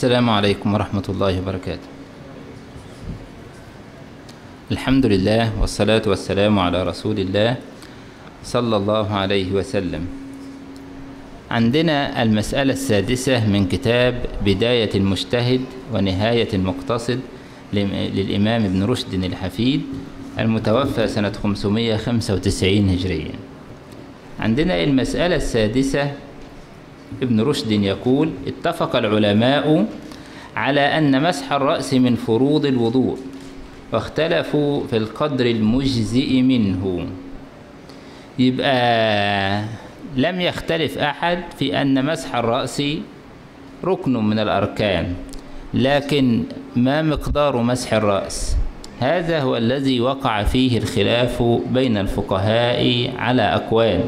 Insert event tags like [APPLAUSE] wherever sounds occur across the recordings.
السلام عليكم ورحمة الله وبركاته. الحمد لله والصلاة والسلام على رسول الله صلى الله عليه وسلم. عندنا المسألة السادسة من كتاب بداية المجتهد ونهاية المقتصد للإمام ابن رشد الحفيد المتوفى سنة 595 هجريا. عندنا المسألة السادسة ابن رشد يقول اتفق العلماء على أن مسح الرأس من فروض الوضوء واختلفوا في القدر المجزئ منه. يبقى لم يختلف أحد في أن مسح الرأس ركن من الأركان لكن ما مقدار مسح الرأس؟ هذا هو الذي وقع فيه الخلاف بين الفقهاء على أقوال.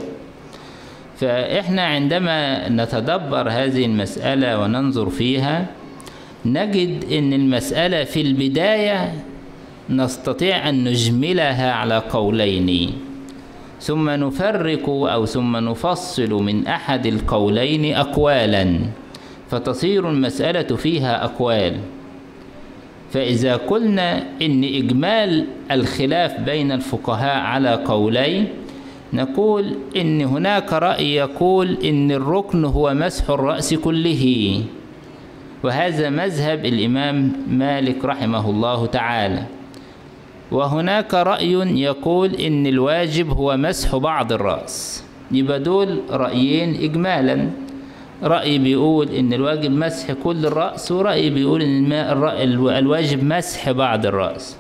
فإحنا عندما نتدبر هذه المسألة وننظر فيها نجد أن المسألة في البداية نستطيع أن نجملها على قولين. ثم نفرق أو ثم نفصل من أحد القولين أقوالا فتصير المسألة فيها أقوال. فإذا قلنا إن إجمال الخلاف بين الفقهاء على قولين نقول إن هناك رأي يقول إن الركن هو مسح الرأس كله. وهذا مذهب الإمام مالك رحمه الله تعالى. وهناك رأي يقول إن الواجب هو مسح بعض الرأس. يبقى دول رأيين إجمالا. رأي بيقول إن الواجب مسح كل الرأس ورأي بيقول إن الواجب مسح بعض الرأس.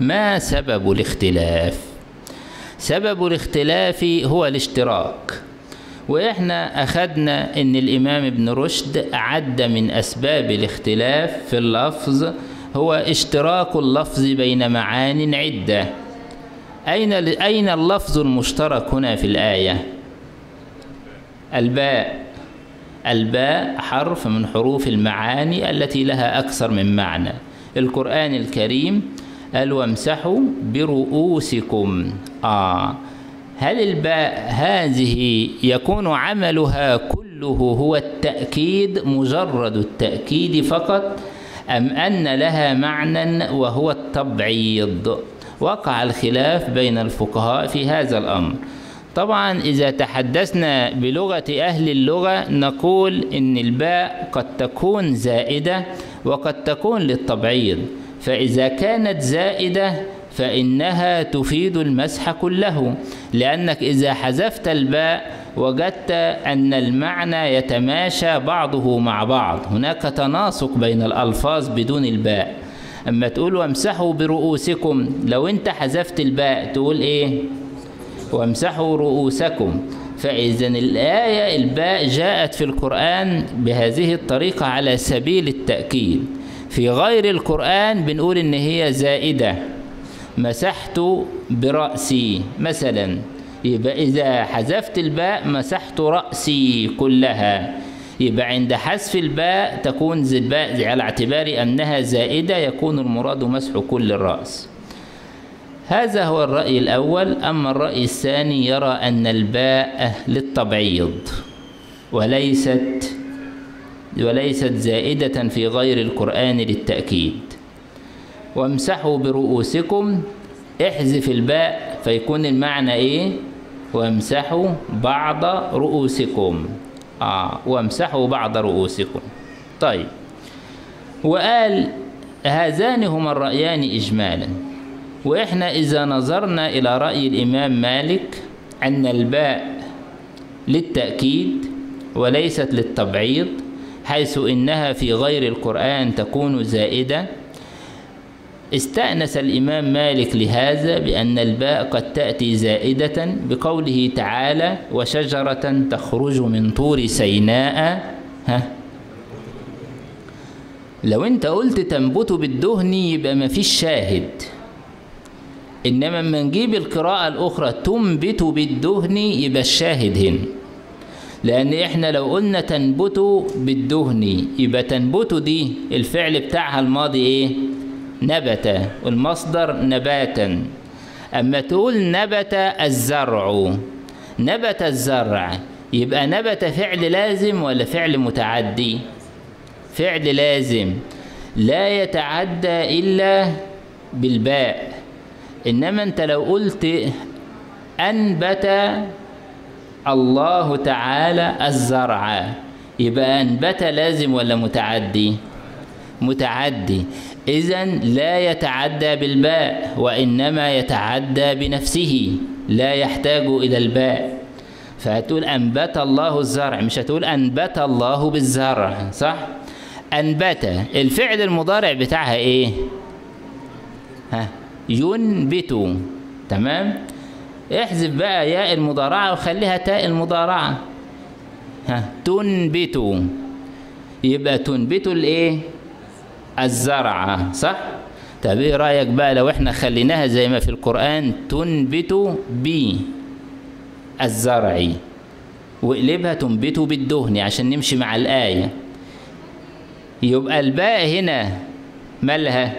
ما سبب الاختلاف؟ سبب الاختلاف هو الاشتراك. وإحنا أخذنا إن الإمام ابن رشد عد من أسباب الاختلاف في اللفظ هو اشتراك اللفظ بين معان عدة. أين أين اللفظ المشترك هنا في الآية؟ الباء. الباء حرف من حروف المعاني التي لها أكثر من معنى. القرآن الكريم قال وامسحوا برؤوسكم؟ آه. هل الباء هذه يكون عملها كله هو التأكيد مجرد التأكيد فقط أم أن لها معنى وهو التبعيض؟ وقع الخلاف بين الفقهاء في هذا الأمر. طبعا إذا تحدثنا بلغة أهل اللغة نقول إن الباء قد تكون زائدة وقد تكون للتبعيض. فإذا كانت زائدة فإنها تفيد المسح كله لأنك إذا حذفت الباء وجدت أن المعنى يتماشى بعضه مع بعض. هناك تناسق بين الألفاظ بدون الباء. أما تقول وامسحوا برؤوسكم لو أنت حذفت الباء تقول إيه؟ وامسحوا رؤوسكم. فإذا الآية الباء جاءت في القرآن بهذه الطريقة على سبيل التأكيد. في غير القرآن بنقول إن هي زائدة. مسحت برأسي مثلا. يبقى إذا حذفت الباء مسحت رأسي كلها. يبقى عند حذف الباء تكون الباء على اعتبار أنها زائدة يكون المراد مسح كل الرأس. هذا هو الرأي الأول. أما الرأي الثاني يرى أن الباء للتبعيض وليست وليست زائدة في غير القرآن للتأكيد. وامسحوا برؤوسكم احذف الباء فيكون المعنى إيه؟ وامسحوا بعض رؤوسكم. آه وامسحوا بعض رؤوسكم. طيب. وقال هذان هما الرأيان إجمالا. وإحنا إذا نظرنا إلى رأي الإمام مالك أن الباء للتأكيد وليست للتبعيض حيث إنها في غير القرآن تكون زائدة. استأنس الإمام مالك لهذا بأن الباء قد تأتي زائدة بقوله تعالى وشجرة تخرج من طور سيناء. ها. لو أنت قلت تنبت بالدهن يبقى ما فيش شاهد. إنما لما نجيب القراءة الأخرى تنبت بالدهن يبقى الشاهد هنا. لأن إحنا لو قلنا تنبت بالدهن يبقى تنبت دي الفعل بتاعها الماضي إيه؟ نبت والمصدر نباتا. أما تقول نبت الزرع نبت الزرع يبقى نبت فعل لازم ولا فعل متعدي؟ فعل لازم. لا يتعدى إلا بالباء. إنما أنت لو قلت أنبت الله تعالى الزرع. يبقى أنبت لازم ولا متعدي؟ متعدي. إذا لا يتعدى بالباء وإنما يتعدى بنفسه. لا يحتاج إلى الباء. فهتقول أنبت الله الزرع مش هتقول أنبت الله بالزرع صح؟ أنبت الفعل المضارع بتاعها إيه؟ ها؟ ينبت. تمام؟ احذف بقى ياء المضارعة وخليها تاء المضارعة. ها تنبت يبقى تنبت الايه؟ الزرع صح؟ طب إيه رأيك بقى لو إحنا خليناها زي ما في القرآن تنبت بي الزرع واقلبها تنبت بالدهن عشان نمشي مع الآية. يبقى الباء هنا مالها؟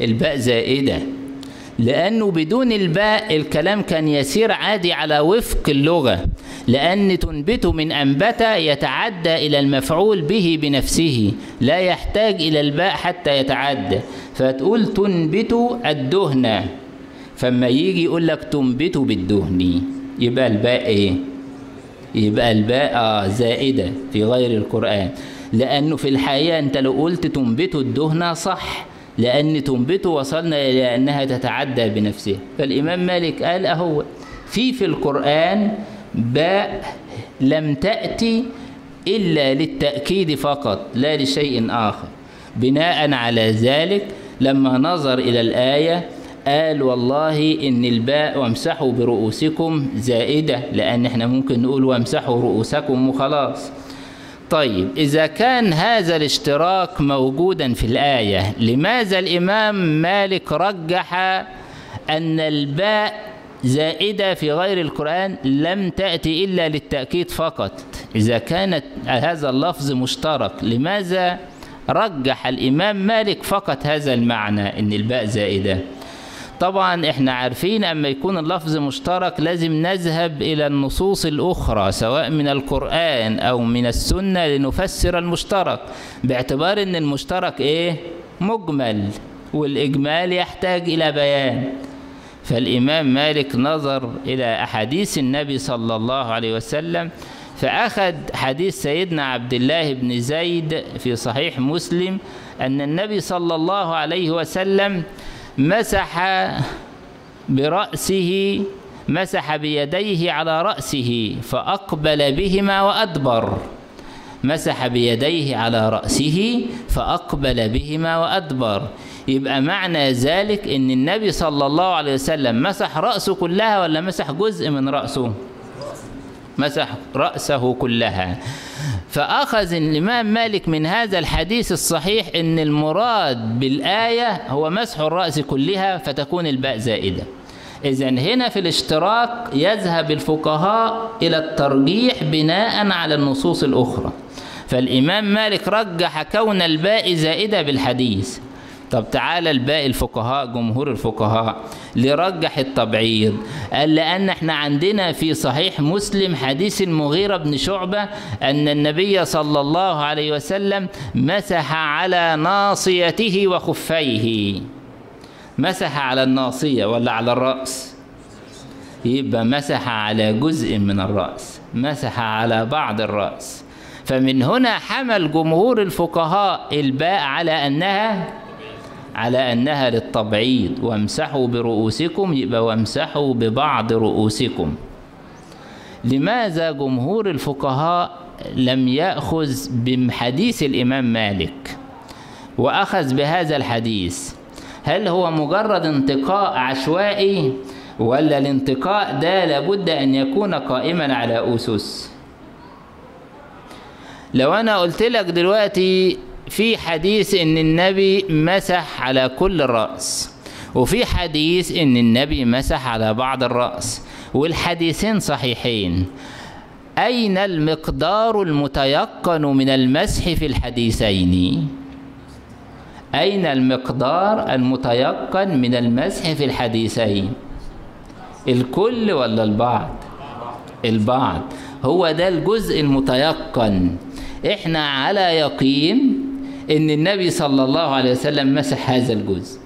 الباء زائدة. لأنه بدون الباء الكلام كان يسير عادي على وفق اللغة لأن تنبت من أنبت يتعدى إلى المفعول به بنفسه لا يحتاج إلى الباء حتى يتعدى فتقول تنبت الدهن فما يجي يقول لك تنبت بالدهن يبقى الباء إيه؟ يبقى الباء آه زائدة في غير القرآن لأنه في الحقيقة أنت لو قلت تنبت الدهن صح لأن تنبت وصلنا إلى أنها تتعدى بنفسها. فالإمام مالك قال أهو في في القرآن باء لم تأتي إلا للتأكيد فقط لا لشيء آخر. بناء على ذلك لما نظر إلى الآية قال والله إن الباء وامسحوا برؤوسكم زائدة لأن إحنا ممكن نقول وامسحوا رؤوسكم وخلاص. طيب إذا كان هذا الاشتراك موجودا في الآية لماذا الإمام مالك رجح أن الباء زائدة في غير القرآن لم تأتي إلا للتأكيد فقط؟ إذا كانت هذا اللفظ مشترك لماذا رجح الإمام مالك فقط هذا المعنى أن الباء زائدة؟ طبعا إحنا عارفين أما يكون اللفظ مشترك لازم نذهب إلى النصوص الأخرى سواء من القرآن أو من السنة لنفسر المشترك باعتبار إن المشترك إيه؟ مجمل والإجمال يحتاج إلى بيان. فالإمام مالك نظر إلى أحاديث النبي صلى الله عليه وسلم فأخذ حديث سيدنا عبد الله بن زيد في صحيح مسلم أن النبي صلى الله عليه وسلم مسح برأسه مسح بيديه على رأسه فأقبل بهما وأدبر. مسح بيديه على رأسه فأقبل بهما وأدبر. يبقى معنى ذلك إن النبي صلى الله عليه وسلم مسح رأسه كلها ولا مسح جزء من رأسه؟ مسح رأسه كلها. فأخذ الإمام مالك من هذا الحديث الصحيح أن المراد بالآية هو مسح الرأس كلها فتكون الباء زائدة. إذا هنا في الاشتراك يذهب الفقهاء إلى الترجيح بناء على النصوص الأخرى. فالإمام مالك رجح كون الباء زائدة بالحديث. طب تعالى الباقي الفقهاء جمهور الفقهاء لرجح التبعيض. قال لأن إحنا عندنا في صحيح مسلم حديث المغيرة بن شعبة أن النبي صلى الله عليه وسلم مسح على ناصيته وخفيه. مسح على الناصية ولا على الرأس؟ يبقى مسح على جزء من الرأس مسح على بعض الرأس. فمن هنا حمل جمهور الفقهاء الباء على أنها على أنها للتبعيض وامسحوا برؤوسكم يبقى وامسحوا ببعض رؤوسكم. لماذا جمهور الفقهاء لم يأخذ بحديث الإمام مالك وأخذ بهذا الحديث؟ هل هو مجرد انتقاء عشوائي ولا الانتقاء ده لابد أن يكون قائما على أسس؟ لو أنا قلت لك دلوقتي في حديث إن النبي مسح على كل الرأس وفي حديث إن النبي مسح على بعض الرأس والحديثين صحيحين. أين المقدار المتيقن من المسح في الحديثين؟ أين المقدار المتيقن من المسح في الحديثين؟ الكل ولا البعض؟ البعض. هو ده الجزء المتيقن. إحنا على يقين إن النبي صلى الله عليه وسلم مسح هذا الجزء.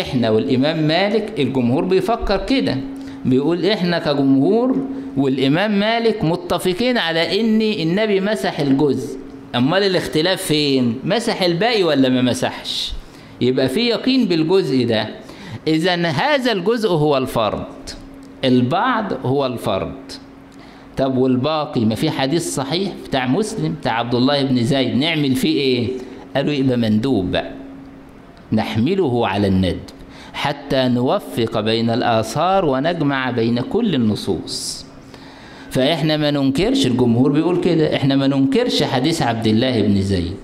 إحنا والإمام مالك الجمهور بيفكر كده. بيقول إحنا كجمهور والإمام مالك متفقين على إن النبي مسح الجزء. أمال الاختلاف فين؟ مسح الباقي ولا ما مسحش؟ يبقى في يقين بالجزء ده. اذا هذا الجزء هو الفرض البعض هو الفرض طب والباقي؟ ما في حديث صحيح بتاع مسلم بتاع عبد الله بن زيد. نعمل فيه إيه؟ قالوا يبقى مندوب. بقى نحمله على الندب حتى نوفق بين الآثار ونجمع بين كل النصوص. فإحنا ما ننكرش الجمهور بيقول كده إحنا ما ننكرش حديث عبد الله بن زيد.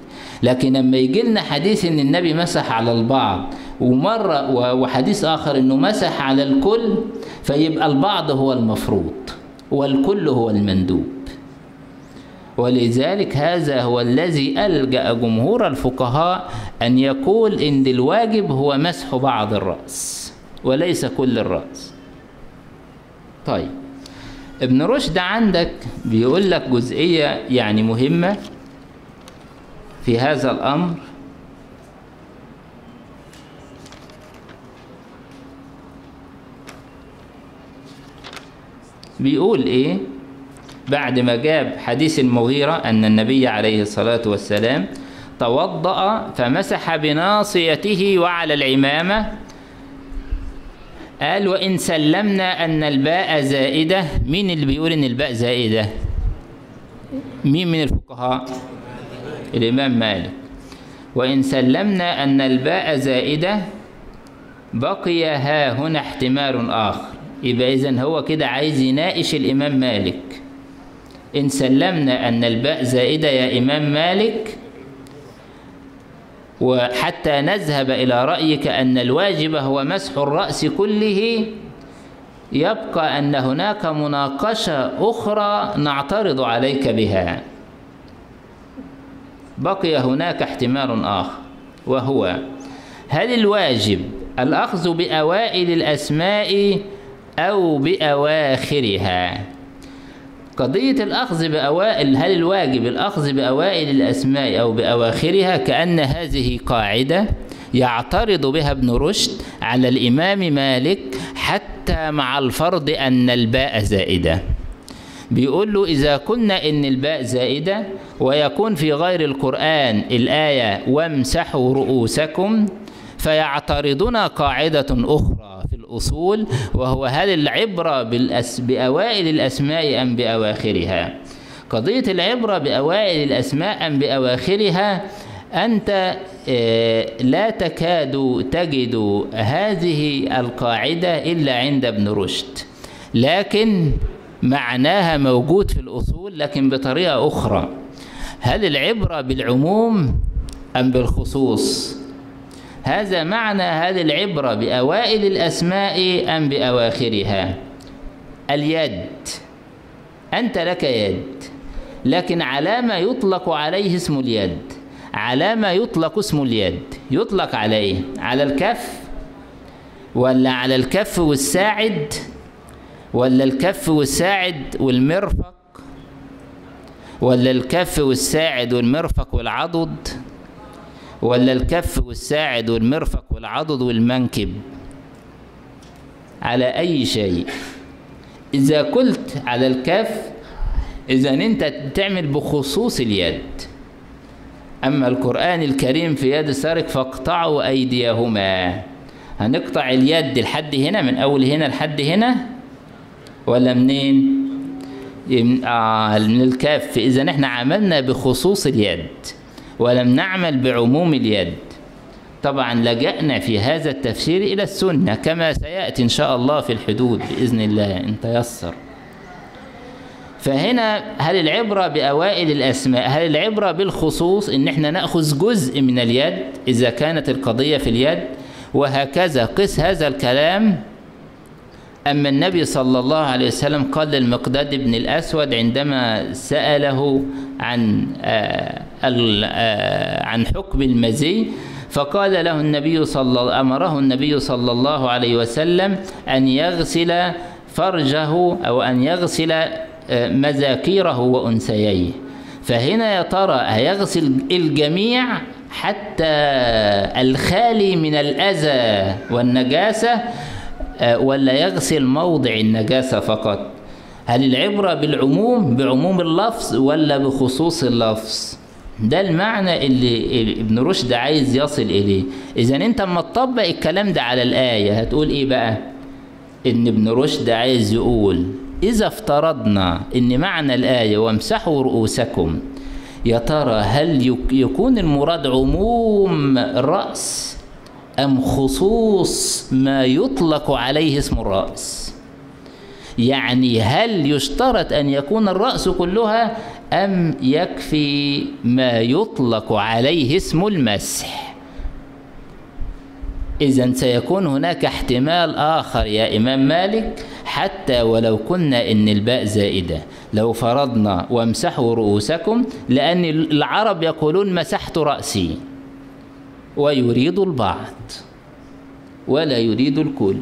لكن لما يجي لنا حديث إن النبي مسح على البعض ومرة وحديث آخر إنه مسح على الكل فيبقى البعض هو المفروض والكل هو المندوب. ولذلك هذا هو الذي ألجأ جمهور الفقهاء أن يقول إن الواجب هو مسح بعض الرأس وليس كل الرأس. طيب ابن رشد عندك بيقول لك جزئية يعني مهمة في هذا الأمر. بيقول إيه؟ بعد ما جاب حديث المغيرة أن النبي عليه الصلاة والسلام توضأ فمسح بناصيته وعلى العمامة. قال وإن سلمنا أن الباء زائدة. مين اللي بيقول إن الباء زائدة؟ مين من الفقهاء؟ الإمام مالك. وإن سلمنا أن الباء زائدة بقي ها هنا احتمال آخر. يبقى إذن هو كده عايز يناقش الإمام مالك. إن سلمنا أن الباء زائدة يا إمام مالك وحتى نذهب إلى رأيك أن الواجب هو مسح الرأس كله يبقى أن هناك مناقشة أخرى نعترض عليك بها. بقي هناك احتمال آخر وهو هل الواجب الأخذ بأوائل الأسماء أو بأواخرها؟ قضية الأخذ بأوائل هل الواجب الأخذ بأوائل الأسماء أو بأواخرها كأن هذه قاعدة يعترض بها ابن رشد على الإمام مالك حتى مع الفرض أن الباء زائدة؟ بيقول له إذا كنا إن الباء زائدة ويكون في غير القرآن الآية وامسحوا رؤوسكم فيعترضنا قاعدة أخرى. الأصول وهو هل العبرة بالأس... بأوائل الأسماء أم بأواخرها؟ قضية العبرة بأوائل الأسماء أم بأواخرها؟ أنت لا تكاد تجد هذه القاعدة إلا عند ابن رشد. لكن معناها موجود في الأصول لكن بطريقة أخرى. هل العبرة بالعموم أم بالخصوص؟ هذا معنى هذه العبرة بأوائل الأسماء أم بأواخرها؟ اليد. أنت لك يد. لكن على ما يطلق عليه اسم اليد. على ما يطلق اسم اليد. يطلق على إيه؟ على الكف. ولا على الكف والساعد؟ ولا الكف والساعد والمرفق؟ ولا الكف والساعد والمرفق والعضد؟ ولا الكف والساعد والمرفق والعضد والمنكب. على أي شيء. إذا قلت على الكف إذا أنت تعمل بخصوص اليد. أما القرآن الكريم في يد سارق فاقطعوا أيديهما. هنقطع اليد لحد هنا من أول هنا لحد هنا؟ ولا منين؟ آه من الكف. إذا إحنا عملنا بخصوص اليد. ولم نعمل بعموم اليد. طبعا لجأنا في هذا التفسير إلى السنة كما سيأتي إن شاء الله في الحدود بإذن الله إن تيسر. فهنا هل العبرة بأوائل الأسماء هل العبرة بالخصوص إن إحنا نأخذ جزء من اليد إذا كانت القضية في اليد؟ وهكذا قس هذا الكلام أما النبي صلى الله عليه وسلم قال للمقداد بن الأسود عندما سأله عن عن حكم المزي فقال له النبي صلى أمره النبي صلى الله عليه وسلم أن يغسل فرجه أو أن يغسل مذاكيره وأنثييه. فهنا يا ترى هيغسل الجميع حتى الخالي من الأذى والنجاسة؟ آه، ولا يغسل موضع النجاسة فقط. هل العبرة بالعموم بعموم اللفظ ولا بخصوص اللفظ؟ ده المعنى اللي ابن رشد عايز يصل إليه. إذا أنت أما تطبق الكلام ده على الآية هتقول إيه بقى؟ إن ابن رشد عايز يقول إذا افترضنا إن معنى الآية وامسحوا رؤوسكم يا ترى هل يك- يكون المراد عموم الرأس أم خصوص ما يطلق عليه اسم الرأس؟ يعني هل يشترط أن يكون الرأس كلها أم يكفي ما يطلق عليه اسم المسح؟ إذا سيكون هناك احتمال آخر يا إمام مالك حتى ولو كنا إن الباء زائدة. لو فرضنا وامسحوا رؤوسكم لأن العرب يقولون مسحت رأسي. ويريد البعض ولا يريد الكل.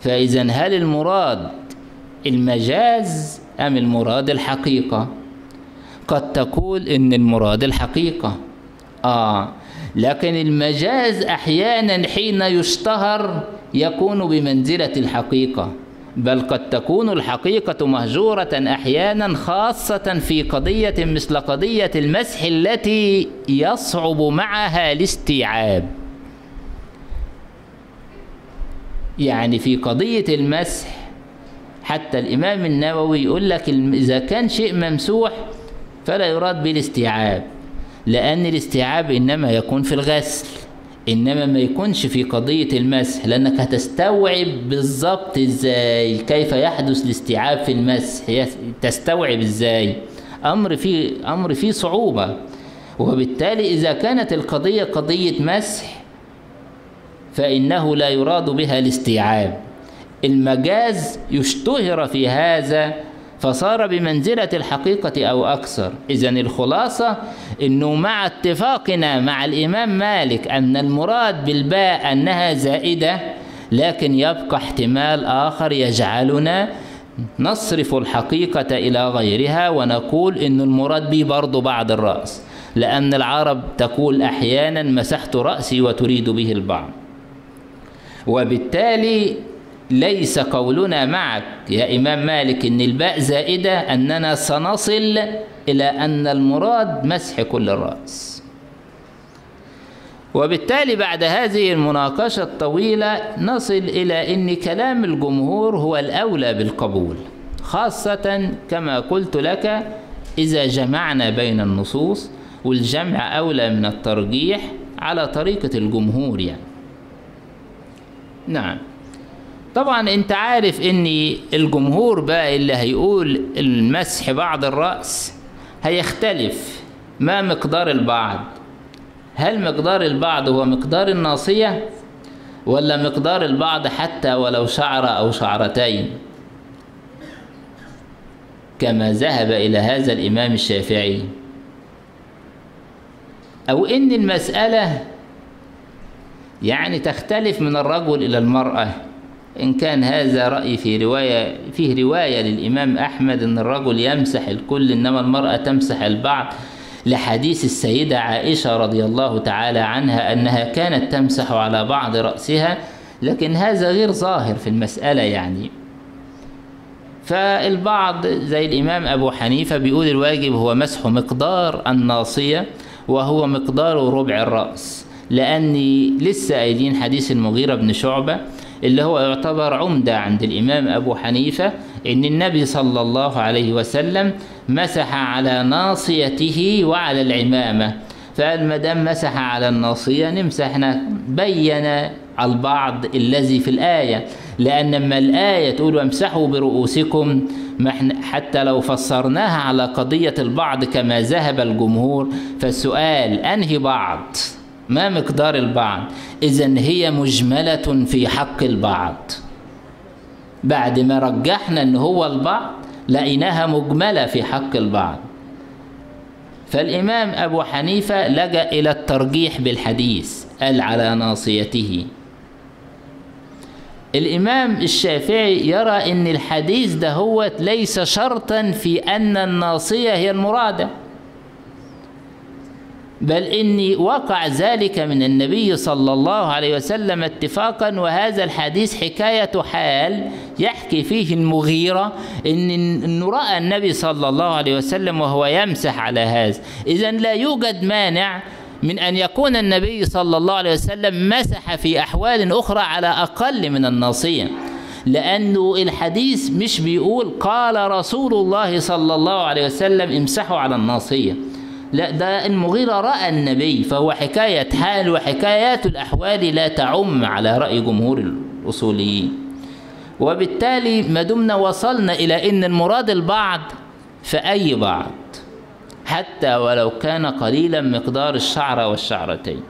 فإذا هل المراد المجاز أم المراد الحقيقة؟ قد تقول إن المراد الحقيقة. آه لكن المجاز أحيانا حين يشتهر يكون بمنزلة الحقيقة. بل قد تكون الحقيقة مهجورة أحيانا خاصة في قضية مثل قضية المسح التي يصعب معها الاستيعاب. يعني في قضية المسح حتى الإمام النووي يقول لك إذا كان شيء ممسوح فلا يراد به الاستيعاب لأن الاستيعاب إنما يكون في الغسل. إنما ما يكونش في قضية المسح لأنك هتستوعب بالظبط إزاي كيف يحدث الاستيعاب في المسح تستوعب إزاي. أمر فيه أمر فيه صعوبة. وبالتالي إذا كانت القضية قضية مسح فإنه لا يراد بها الاستيعاب. المجاز يشتهر في هذا فصار بمنزلة الحقيقة أو أكثر. إذا الخلاصة أنه مع اتفاقنا مع الإمام مالك أن المراد بالباء أنها زائدة لكن يبقى احتمال آخر يجعلنا نصرف الحقيقة إلى غيرها ونقول أن المراد به برضو بعض الرأس لأن العرب تقول أحيانا مسحت رأسي وتريد به البعض. وبالتالي ليس قولنا معك يا إمام مالك إن الباء زائدة أننا سنصل إلى أن المراد مسح كل الرأس. وبالتالي بعد هذه المناقشة الطويلة نصل إلى أن كلام الجمهور هو الأولى بالقبول خاصة كما قلت لك إذا جمعنا بين النصوص والجمع أولى من الترجيح على طريقة الجمهور يعني. نعم. طبعا أنت عارف ان الجمهور بقى اللي هيقول المسح بعض الرأس هيختلف ما مقدار البعض. هل مقدار البعض هو مقدار الناصية ولا مقدار البعض حتى ولو شعرة أو شعرتين؟ كما ذهب إلى هذا الإمام الشافعي. أو إن المسألة يعني تختلف من الرجل إلى المرأة. إن كان هذا رأي في رواية فيه رواية للإمام أحمد أن الرجل يمسح الكل إنما المرأة تمسح البعض. لحديث السيدة عائشة رضي الله تعالى عنها أنها كانت تمسح على بعض رأسها لكن هذا غير ظاهر في المسألة يعني. فالبعض زي الإمام أبو حنيفة بيقول الواجب هو مسح مقدار الناصية وهو مقدار ربع الرأس. لأني لسه قايلين حديث المغيرة بن شعبة اللي هو يعتبر عمدة عند الإمام أبو حنيفة إن النبي صلى الله عليه وسلم مسح على ناصيته وعلى العمامة. فقال ما دام مسح على الناصية نمسحنا. بين البعض الذي في الآية لأن لما الآية تقول وامسحوا برؤوسكم ما إحنا حتى لو فسرناها على قضية البعض كما ذهب الجمهور. فالسؤال أنهي بعض؟ ما مقدار البعض. إذا هي مجملة في حق البعض. بعد ما رجحنا أن هو البعض لقيناها مجملة في حق البعض. فالإمام أبو حنيفة لجأ إلى الترجيح بالحديث قال على ناصيته الإمام الشافعي يرى أن الحديث ده هو ليس شرطا في أن الناصية هي المرادة. بل إني وقع ذلك من النبي صلى الله عليه وسلم اتفاقا وهذا الحديث حكاية حال يحكي فيه المغيرة إن إنه رأى النبي صلى الله عليه وسلم وهو يمسح على هذا. إذا لا يوجد مانع من أن يكون النبي صلى الله عليه وسلم مسح في أحوال أخرى على أقل من الناصية لأنه الحديث مش بيقول قال رسول الله صلى الله عليه وسلم امسحوا على الناصية لا ده المغيرة رأى النبي فهو حكاية حال وحكايات الأحوال لا تعم على رأي جمهور الأصوليين. وبالتالي ما دمنا وصلنا إلى أن المراد البعض فأي بعض حتى ولو كان قليلا مقدار الشعرة والشعرتين.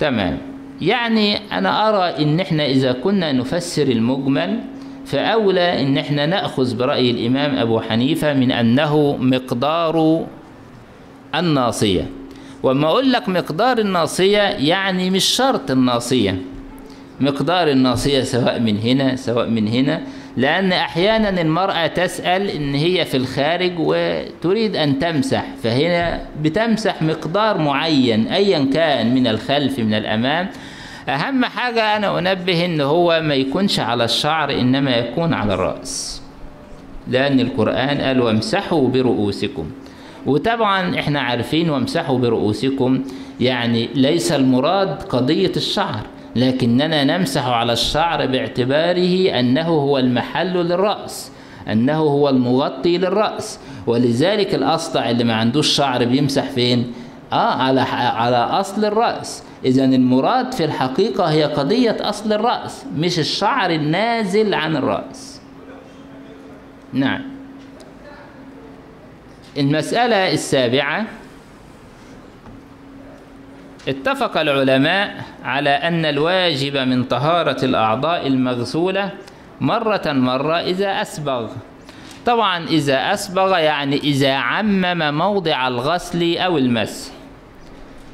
تمام. يعني أنا أرى إن إحنا إذا كنا نفسر المجمل فأولى إن إحنا نأخذ برأي الإمام أبو حنيفة من أنه مقدار الناصية. وما أقول لك مقدار الناصية يعني مش شرط الناصية. مقدار الناصية سواء من هنا سواء من هنا لأن أحيانا المرأة تسأل إن هي في الخارج وتريد أن تمسح فهنا بتمسح مقدار معين أيا كان من الخلف من الأمام. أهم حاجة أنا أنبه إن هو ما يكونش على الشعر إنما يكون على الرأس. لأن القرآن قال وامسحوا برؤوسكم. وطبعا إحنا عارفين وامسحوا برؤوسكم يعني ليس المراد قضية الشعر لكننا نمسح على الشعر باعتباره أنه هو المحل للرأس أنه هو المغطي للرأس ولذلك الأصلع اللي ما عندوش شعر بيمسح فين؟ آه على على أصل الرأس. إذا المراد في الحقيقة هي قضية أصل الرأس مش الشعر النازل عن الرأس. نعم. المسألة السابعة اتفق العلماء على أن الواجب من طهارة الأعضاء المغسولة مرة مرة إذا أسبغ. طبعا إذا أسبغ يعني إذا عمم موضع الغسل أو المسح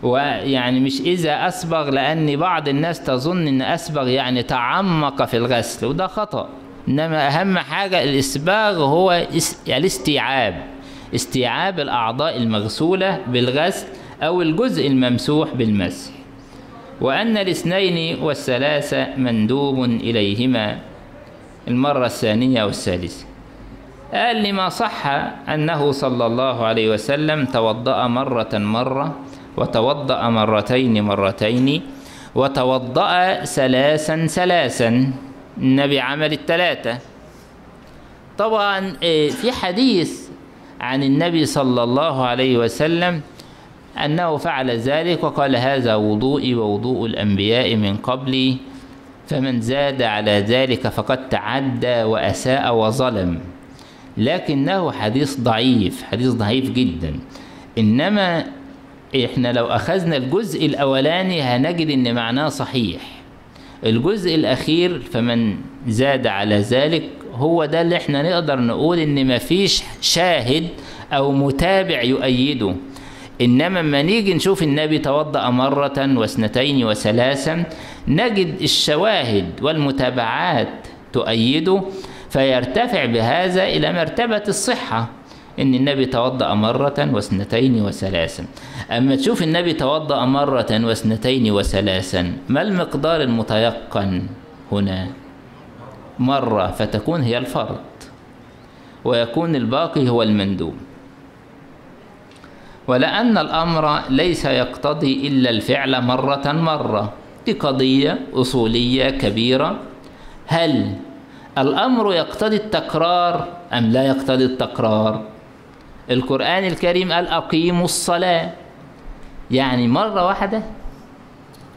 ويعني مش إذا أسبغ لأن بعض الناس تظن أن أسبغ يعني تعمق في الغسل وده خطأ. إنما أهم حاجة الإسباغ هو الاستيعاب. استيعاب الأعضاء المغسولة بالغسل أو الجزء الممسوح بالمسح. وأن الاثنين والثلاثة مندوب إليهما. المرة الثانية والثالثة. قال لما صح أنه صلى الله عليه وسلم توضأ مرة مرة وتوضأ مرتين مرتين وتوضأ ثلاثا ثلاثا النبي عمل الثلاثة. طبعا في حديث عن النبي صلى الله عليه وسلم أنه فعل ذلك وقال هذا وضوئي ووضوء الأنبياء من قبلي فمن زاد على ذلك فقد تعدى وأساء وظلم. لكنه حديث ضعيف حديث ضعيف جدا. إنما إحنا لو أخذنا الجزء الأولاني هنجد إن معناه صحيح. الجزء الأخير فمن زاد على ذلك هو ده اللي إحنا نقدر نقول إن مفيش شاهد أو متابع يؤيده. إنما لما نيجي نشوف النبي توضأ مرة واثنتين وثلاثا نجد الشواهد والمتابعات تؤيده فيرتفع بهذا إلى مرتبة الصحة إن النبي توضأ مرة واثنتين وثلاثا. أما تشوف النبي توضأ مرة واثنتين وثلاثا ما المقدار المتيقن هنا؟ مرة فتكون هي الفرض ويكون الباقي هو المندوب. ولأن الأمر ليس يقتضي إلا الفعل مرة مرة دي قضية أصولية كبيرة. هل الأمر يقتضي التكرار أم لا يقتضي التكرار؟ القرآن الكريم قال أقيموا الصلاة. يعني مرة واحدة؟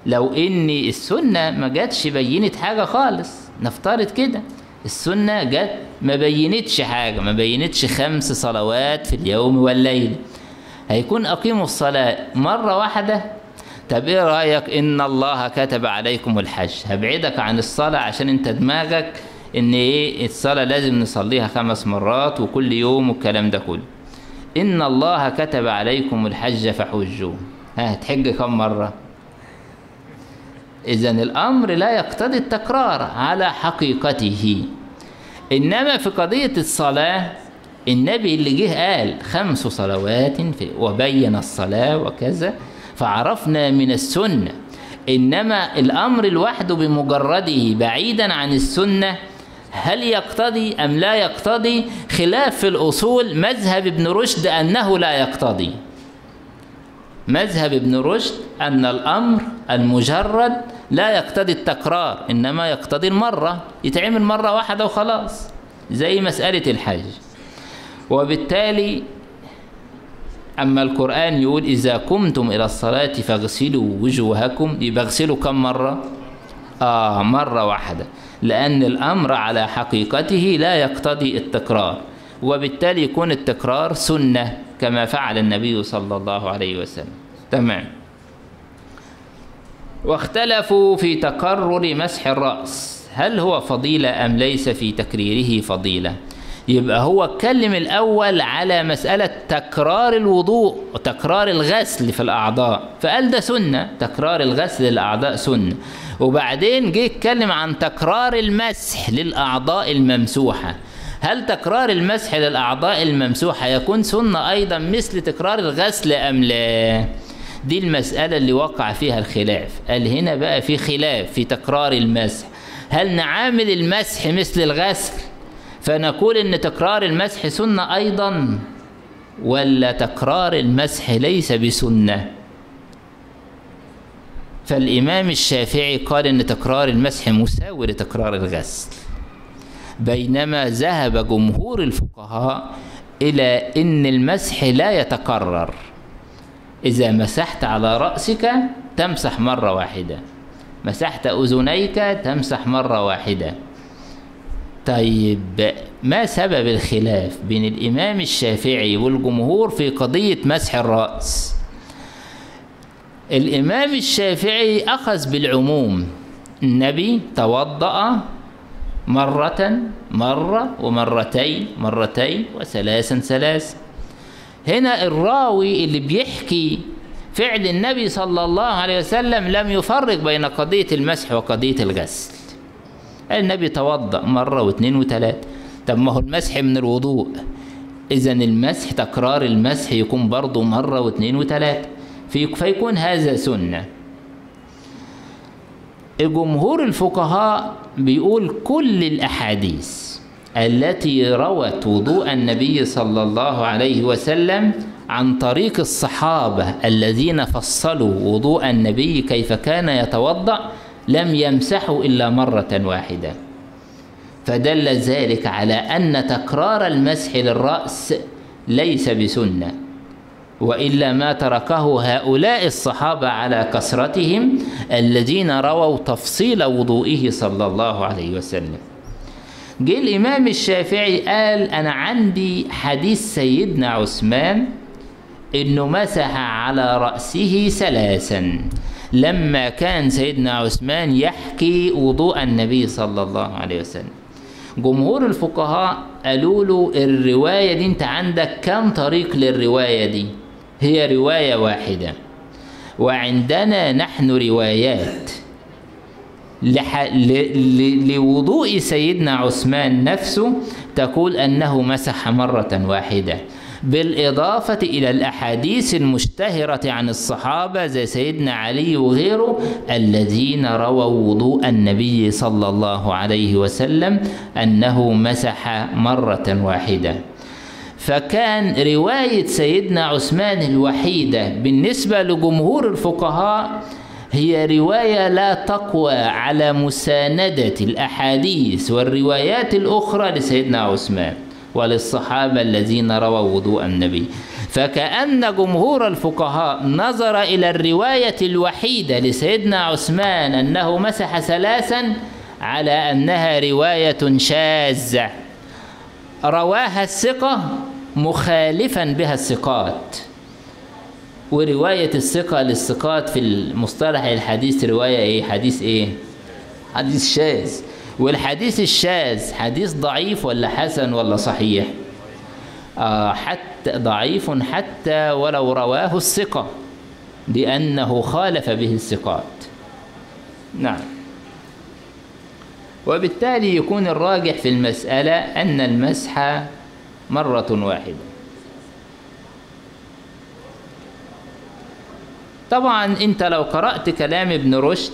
لو إن السنة ما جاتش بينت حاجة خالص. نفترض كده. السنة جت ما بينتش حاجة ما بينتش خمس صلوات في اليوم والليل. هيكون أقيموا الصلاة مرة واحدة؟ طب إيه رأيك؟ إن الله كتب عليكم الحج. هبعدك عن الصلاة عشان أنت دماغك إن إيه الصلاة لازم نصليها خمس مرات وكل يوم والكلام ده كله. إن الله كتب عليكم الحج فحجوا ها هتحج كم مرة؟ إذا الأمر لا يقتضي التكرار على حقيقته. إنما في قضية الصلاة النبي اللي جه قال خمس صلوات في وبين الصلاة وكذا فعرفنا من السنة. إنما الأمر لوحده بمجرده بعيدا عن السنة هل يقتضي أم لا يقتضي؟ خلاف في الأصول مذهب ابن رشد أنه لا يقتضي. مذهب ابن رشد أن الأمر المجرد لا يقتضي التكرار إنما يقتضي المرة يتعمل مرة واحدة وخلاص زي مسألة الحج. وبالتالي أما القرآن يقول إذا قمتم إلى الصلاة فاغسلوا وجوهكم يبقى اغسلوا كم مرة؟ آه مرة واحدة. لأن الأمر على حقيقته لا يقتضي التكرار. وبالتالي يكون التكرار سنة. كما فعل النبي صلى الله عليه وسلم. تمام. واختلفوا في تكرر مسح الرأس. هل هو فضيلة أم ليس في تكريره فضيلة؟ يبقى هو اتكلم الأول على مسألة تكرار الوضوء وتكرار الغسل في الأعضاء. فقال ده سنة تكرار الغسل للأعضاء سنة. وبعدين جه اتكلم عن تكرار المسح للأعضاء الممسوحة. هل تكرار المسح للأعضاء الممسوحة يكون سنة أيضا مثل تكرار الغسل أم لا؟ دي المسألة اللي وقع فيها الخلاف. قال هنا بقى في خلاف في تكرار المسح. هل نعامل المسح مثل الغسل فنقول إن تكرار المسح سنة أيضا ولا تكرار المسح ليس بسنة؟ فالإمام الشافعي قال إن تكرار المسح مساوي لتكرار الغسل. بينما ذهب جمهور الفقهاء إلى إن المسح لا يتكرر. إذا مسحت على رأسك تمسح مرة واحدة. مسحت أذنيك تمسح مرة واحدة. طيب ما سبب الخلاف بين الإمام الشافعي والجمهور في قضية مسح الرأس؟ الإمام الشافعي أخذ بالعموم. النبي توضأ مرة مرة ومرتين مرتين وثلاثا ثلاثا هنا الراوي اللي بيحكي فعل النبي صلى الله عليه وسلم لم يفرق بين قضية المسح وقضية الغسل. النبي توضأ مرة واثنين وثلاثة طب ما هو المسح من الوضوء. إذا المسح تكرار المسح يكون برضه مرة واثنين وثلاثة في فيكون هذا سنة. جمهور الفقهاء بيقول كل الأحاديث التي روت وضوء النبي صلى الله عليه وسلم عن طريق الصحابة الذين فصلوا وضوء النبي كيف كان يتوضأ لم يمسحوا إلا مرة واحدة. فدل ذلك على أن تكرار المسح للرأس ليس بسنة. وإلا ما تركه هؤلاء الصحابة على كثرتهم الذين رووا تفصيل وضوئه صلى الله عليه وسلم. جه الإمام الشافعي قال أنا عندي حديث سيدنا عثمان إنه مسح على رأسه ثلاثا. لما كان سيدنا عثمان يحكي وضوء النبي صلى الله عليه وسلم. جمهور الفقهاء قالوا له الرواية دي انت عندك كم طريق للرواية دي؟ هي رواية واحدة. وعندنا نحن روايات لح... ل... ل... لوضوء سيدنا عثمان نفسه تقول أنه مسح مرة واحدة. بالإضافة إلى الأحاديث المشتهرة عن الصحابة زي سيدنا علي وغيره الذين رووا وضوء النبي صلى الله عليه وسلم أنه مسح مرة واحدة. فكان رواية سيدنا عثمان الوحيدة بالنسبة لجمهور الفقهاء هي رواية لا تقوى على مساندة الأحاديث والروايات الأخرى لسيدنا عثمان وللصحابة الذين رووا وضوء النبي. فكأن جمهور الفقهاء نظر إلى الرواية الوحيدة لسيدنا عثمان أنه مسح ثلاثا على أنها رواية شاذة. رواها الثقة مخالفا بها الثقات. ورواية الثقة للثقات في المصطلح الحديث رواية إيه؟ حديث إيه؟ حديث شاذ. والحديث الشاذ حديث ضعيف ولا حسن ولا صحيح؟ آه حتى ضعيف حتى ولو رواه الثقة لأنه خالف به الثقات. نعم. وبالتالي يكون الراجح في المسألة أن المسح مرة واحدة. طبعا أنت لو قرأت كلام ابن رشد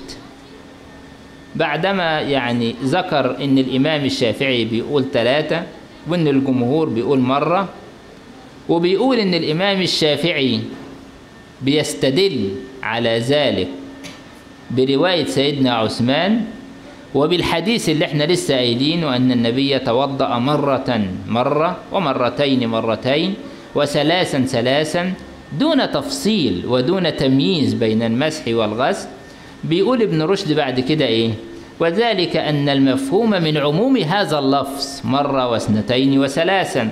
بعدما يعني ذكر أن الإمام الشافعي بيقول ثلاثة وأن الجمهور بيقول مرة وبيقول أن الإمام الشافعي بيستدل على ذلك برواية سيدنا عثمان وبالحديث اللي إحنا لسه قايلينه أن النبي توضأ مرة مرة ومرتين مرتين وثلاثا ثلاثا دون تفصيل ودون تمييز بين المسح والغسل. بيقول ابن رشد بعد كده إيه؟ وذلك أن المفهوم من عموم هذا اللفظ مرة واثنتين وثلاثا.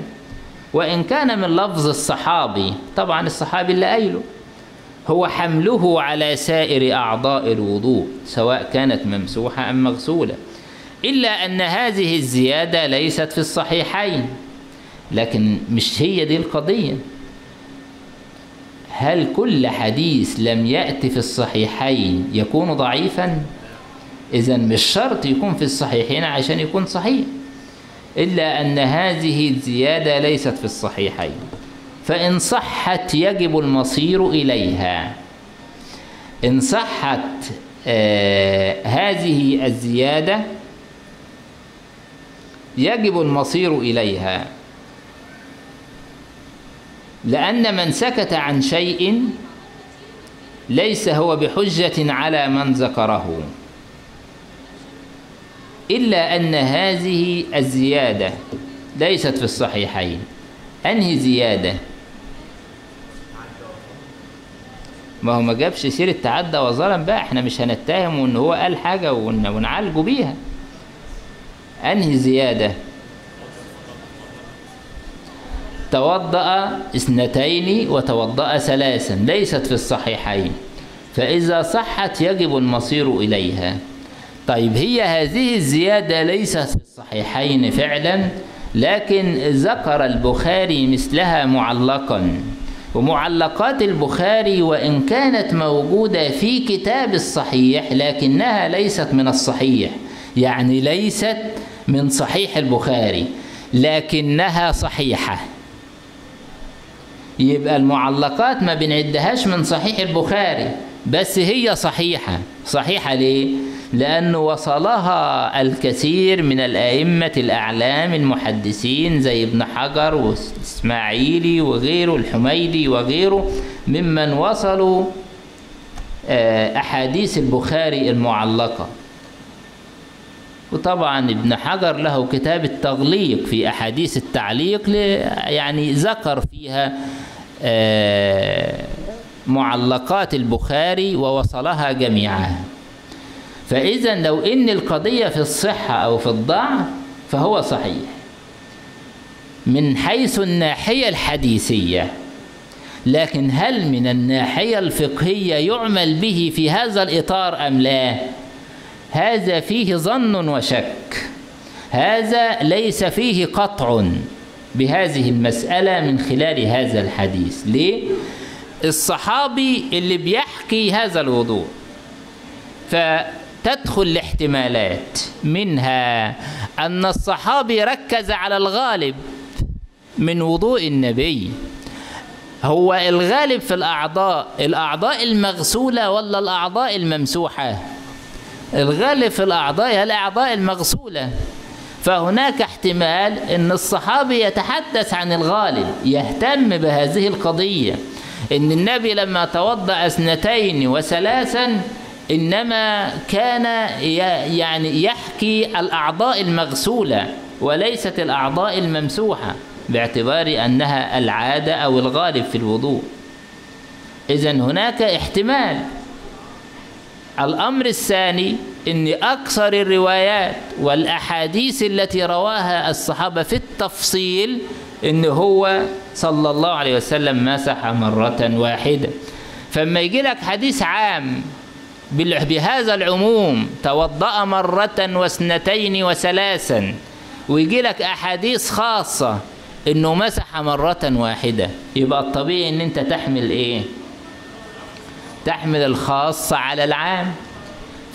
وإن كان من لفظ الصحابي طبعا الصحابي اللي قايله. هو حمله على سائر أعضاء الوضوء سواء كانت ممسوحة أم مغسولة. إلا أن هذه الزيادة ليست في الصحيحين لكن مش هي دي القضية. هل كل حديث لم يأتي في الصحيحين يكون ضعيفا؟ إذا مش شرط يكون في الصحيحين عشان يكون صحيح. إلا أن هذه الزيادة ليست في الصحيحين. فإن صحت يجب المصير إليها. إن صحت آه هذه الزيادة يجب المصير إليها. لأن من سكت عن شيء ليس هو بحجة على من ذكره. إلا أن هذه الزيادة ليست في الصحيحين. أنهي زيادة؟ ما هو ما جابش سيرة تعدى وظلم بقى إحنا مش هنتهمه ان هو قال حاجة ون- ونعالجه بيها. أنهي زيادة؟ توضأ اثنتين وتوضأ ثلاثا ليست في الصحيحين. فإذا صحت يجب المصير إليها. طيب هي هذه الزيادة ليست في الصحيحين فعلا لكن ذكر البخاري مثلها معلقا. ومعلقات البخاري وإن كانت موجودة في كتاب الصحيح لكنها ليست من الصحيح. يعني ليست من صحيح البخاري لكنها صحيحة. يبقى المعلقات ما بنعدهاش من صحيح البخاري بس هي صحيحة. صحيحة ليه؟ لأنه وصلها الكثير من الأئمة الأعلام المحدثين زي ابن حجر والإسماعيلي وغيره الحميدي وغيره ممن وصلوا آه، أحاديث البخاري المعلقة. وطبعا ابن حجر له كتاب التغليق في أحاديث التعليق يعني ذكر فيها آه، معلقات البخاري ووصلها جميعها فإذا لو إن القضية في الصحة أو في الضعف فهو صحيح من حيث الناحية الحديثية لكن هل من الناحية الفقهية يعمل به في هذا الإطار أم لا؟ هذا فيه ظن وشك هذا ليس فيه قطع بهذه المسألة من خلال هذا الحديث ليه؟ الصحابي اللي بيحكي هذا الوضوء فتدخل الاحتمالات. منها أن الصحابي ركز على الغالب من وضوء النبي. هو الغالب في الأعضاء. الأعضاء المغسولة ولا الأعضاء الممسوحة؟ الغالب في الأعضاء هي الأعضاء المغسولة. فهناك احتمال أن الصحابي يتحدث عن الغالب يهتم بهذه القضية. أن النبي لما توضأ اثنتين وثلاثا إنما كان يعني يحكي الأعضاء المغسولة وليست الأعضاء الممسوحة باعتبار أنها العادة أو الغالب في الوضوء. إذا هناك احتمال. الأمر الثاني أن أكثر الروايات والأحاديث التي رواها الصحابة في التفصيل أن هو صلى الله عليه وسلم مسح مرة واحدة. فما يجي لك حديث عام بهذا العموم توضأ مرة واثنتين وثلاثا ويجي لك أحاديث خاصة أنه مسح مرة واحدة. يبقى الطبيعي أن أنت تحمل إيه؟ تحمل الخاص على العام.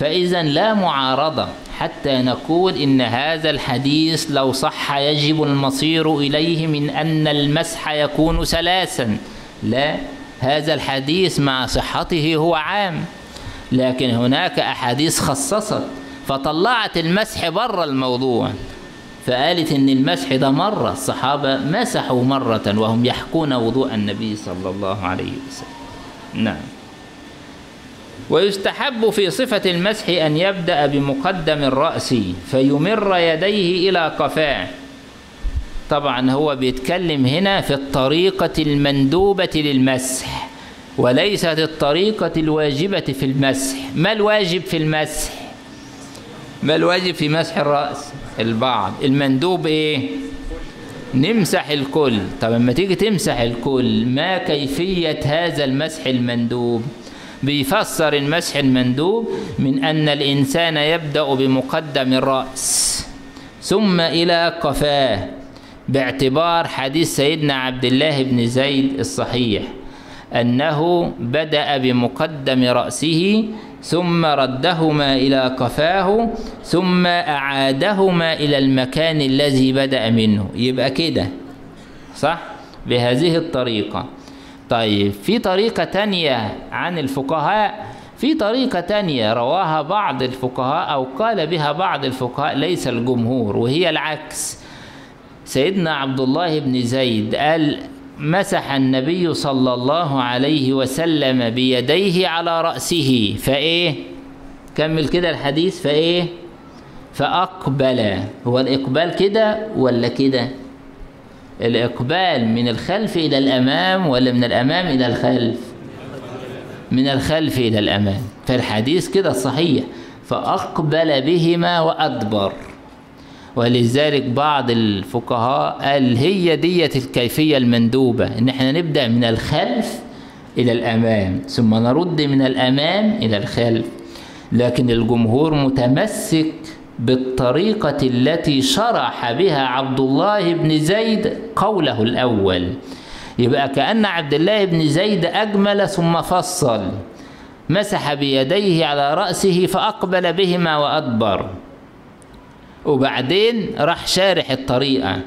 فإذا لا معارضة حتى نقول إن هذا الحديث لو صح يجب المصير إليه من أن المسح يكون ثلاثا. لا هذا الحديث مع صحته هو عام. لكن هناك أحاديث خصصت فطلعت المسح بره الموضوع. فقالت إن المسح ده مرة. الصحابة مسحوا مرة وهم يحكون وضوء النبي صلى الله عليه وسلم. نعم. ويستحب في صفة المسح أن يبدأ بمقدم الرأس فيمر يديه إلى قفاه طبعا هو بيتكلم هنا في الطريقة المندوبة للمسح. وليست الطريقة الواجبة في المسح. ما الواجب في المسح؟ ما الواجب في مسح الرأس؟ البعض. المندوب إيه؟ نمسح الكل. طب لما تيجي تمسح الكل ما كيفية هذا المسح المندوب؟ بيفسر المسح المندوب من أن الإنسان يبدأ بمقدم الرأس ثم إلى قفاه باعتبار حديث سيدنا عبد الله بن زيد الصحيح. أنه بدأ بمقدم رأسه ثم ردهما إلى قفاه ثم أعادهما إلى المكان الذي بدأ منه. يبقى كده صح؟ بهذه الطريقة. طيب في طريقة تانية عن الفقهاء. في طريقة تانية رواها بعض الفقهاء أو قال بها بعض الفقهاء ليس الجمهور وهي العكس. سيدنا عبد الله بن زيد قال مسح النبي صلى الله عليه وسلم بيديه على رأسه فإيه؟ كمل كده الحديث فإيه؟ فأقبل. هو الإقبال كده ولا كده؟ الإقبال من الخلف إلى الأمام ولا من الأمام إلى الخلف؟ من الخلف إلى الأمام. فالحديث كده صحيح. فأقبل بهما وأدبر. ولذلك بعض الفقهاء قال هي دية الكيفية المندوبة إن إحنا نبدأ من الخلف إلى الأمام ثم نرد من الأمام إلى الخلف. لكن الجمهور متمسك بالطريقة التي شرح بها عبد الله بن زيد قوله الأول. يبقى كأن عبد الله بن زيد أجمل ثم فصل. مسح بيديه على رأسه فأقبل بهما وأدبر. وبعدين راح شارح الطريقة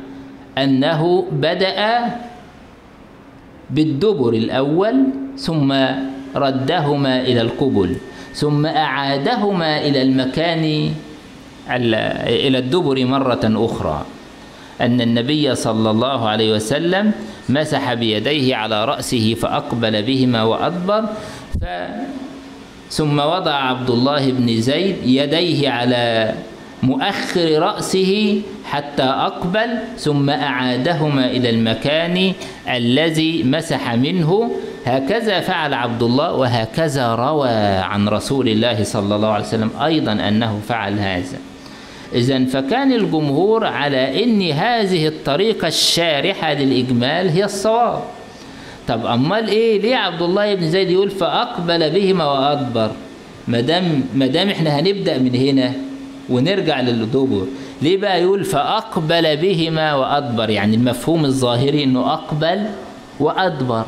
أنه بدأ بالدبر الأول ثم ردهما إلى القبل ثم أعادهما إلى المكان إلى الدبر مرة أخرى. أن النبي صلى الله عليه وسلم مسح بيديه على رأسه فأقبل بهما وأدبر ف ثم وضع عبد الله بن زيد يديه على مؤخر رأسه حتى أقبل ثم أعادهما إلى المكان الذي مسح منه. هكذا فعل عبد الله وهكذا روى عن رسول الله صلى الله عليه وسلم أيضا أنه فعل هذا. إذا فكان الجمهور على أن هذه الطريقة الشارحة للإجمال هي الصواب. طب أمال إيه ليه عبد الله بن زيد يقول فأقبل بهما وأدبر؟ مدام مدام إحنا هنبدأ من هنا ونرجع للدبر. ليه بقى يقول فأقبل بهما وأدبر؟ يعني المفهوم الظاهري إنه أقبل وأدبر.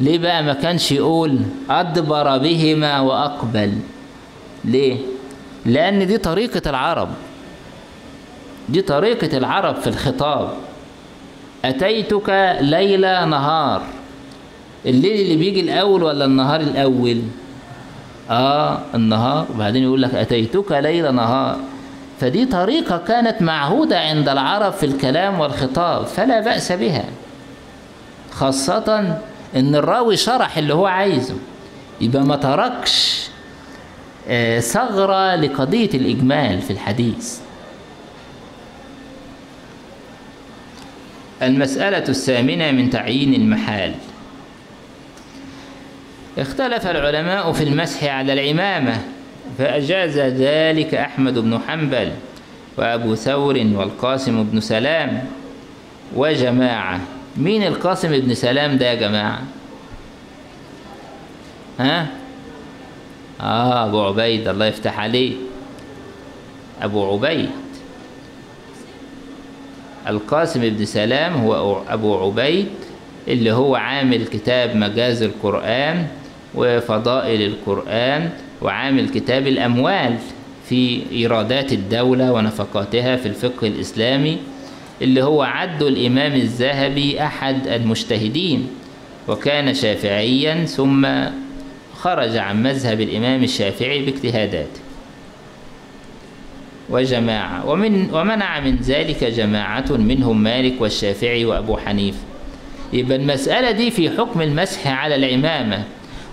ليه بقى ما كانش يقول أدبر بهما وأقبل؟ ليه؟ لأن دي طريقة العرب. دي طريقة العرب في الخطاب. أتيتك ليلة نهار؟ الليل اللي بيجي الأول ولا النهار الأول؟ آه النهار. وبعدين يقول لك أتيتك ليلة نهار. فدي طريقة كانت معهودة عند العرب في الكلام والخطاب فلا بأس بها. خاصة إن الراوي شرح اللي هو عايزه. يبقى ما تركش ثغرة لقضية الإجمال في الحديث. المسألة الثامنة من تعيين المحال. اختلف العلماء في المسح على العمامة فأجاز ذلك أحمد بن حنبل وأبو ثور والقاسم بن سلام. وجماعة مين القاسم بن سلام ده يا جماعة؟ ها؟ آه أبو عبيد الله يفتح عليه أبو عبيد. القاسم بن سلام هو أبو عبيد اللي هو عامل كتاب مجاز القرآن. وفضائل القرآن وعامل كتاب الأموال في إيرادات الدولة ونفقاتها في الفقه الإسلامي اللي هو عده الإمام الذهبي أحد المجتهدين وكان شافعيا ثم خرج عن مذهب الإمام الشافعي باجتهاداته وجماعة ومن ومنع من ذلك جماعة منهم مالك والشافعي وأبو حنيفة. يبقى المسألة دي في حكم المسح على العمامة.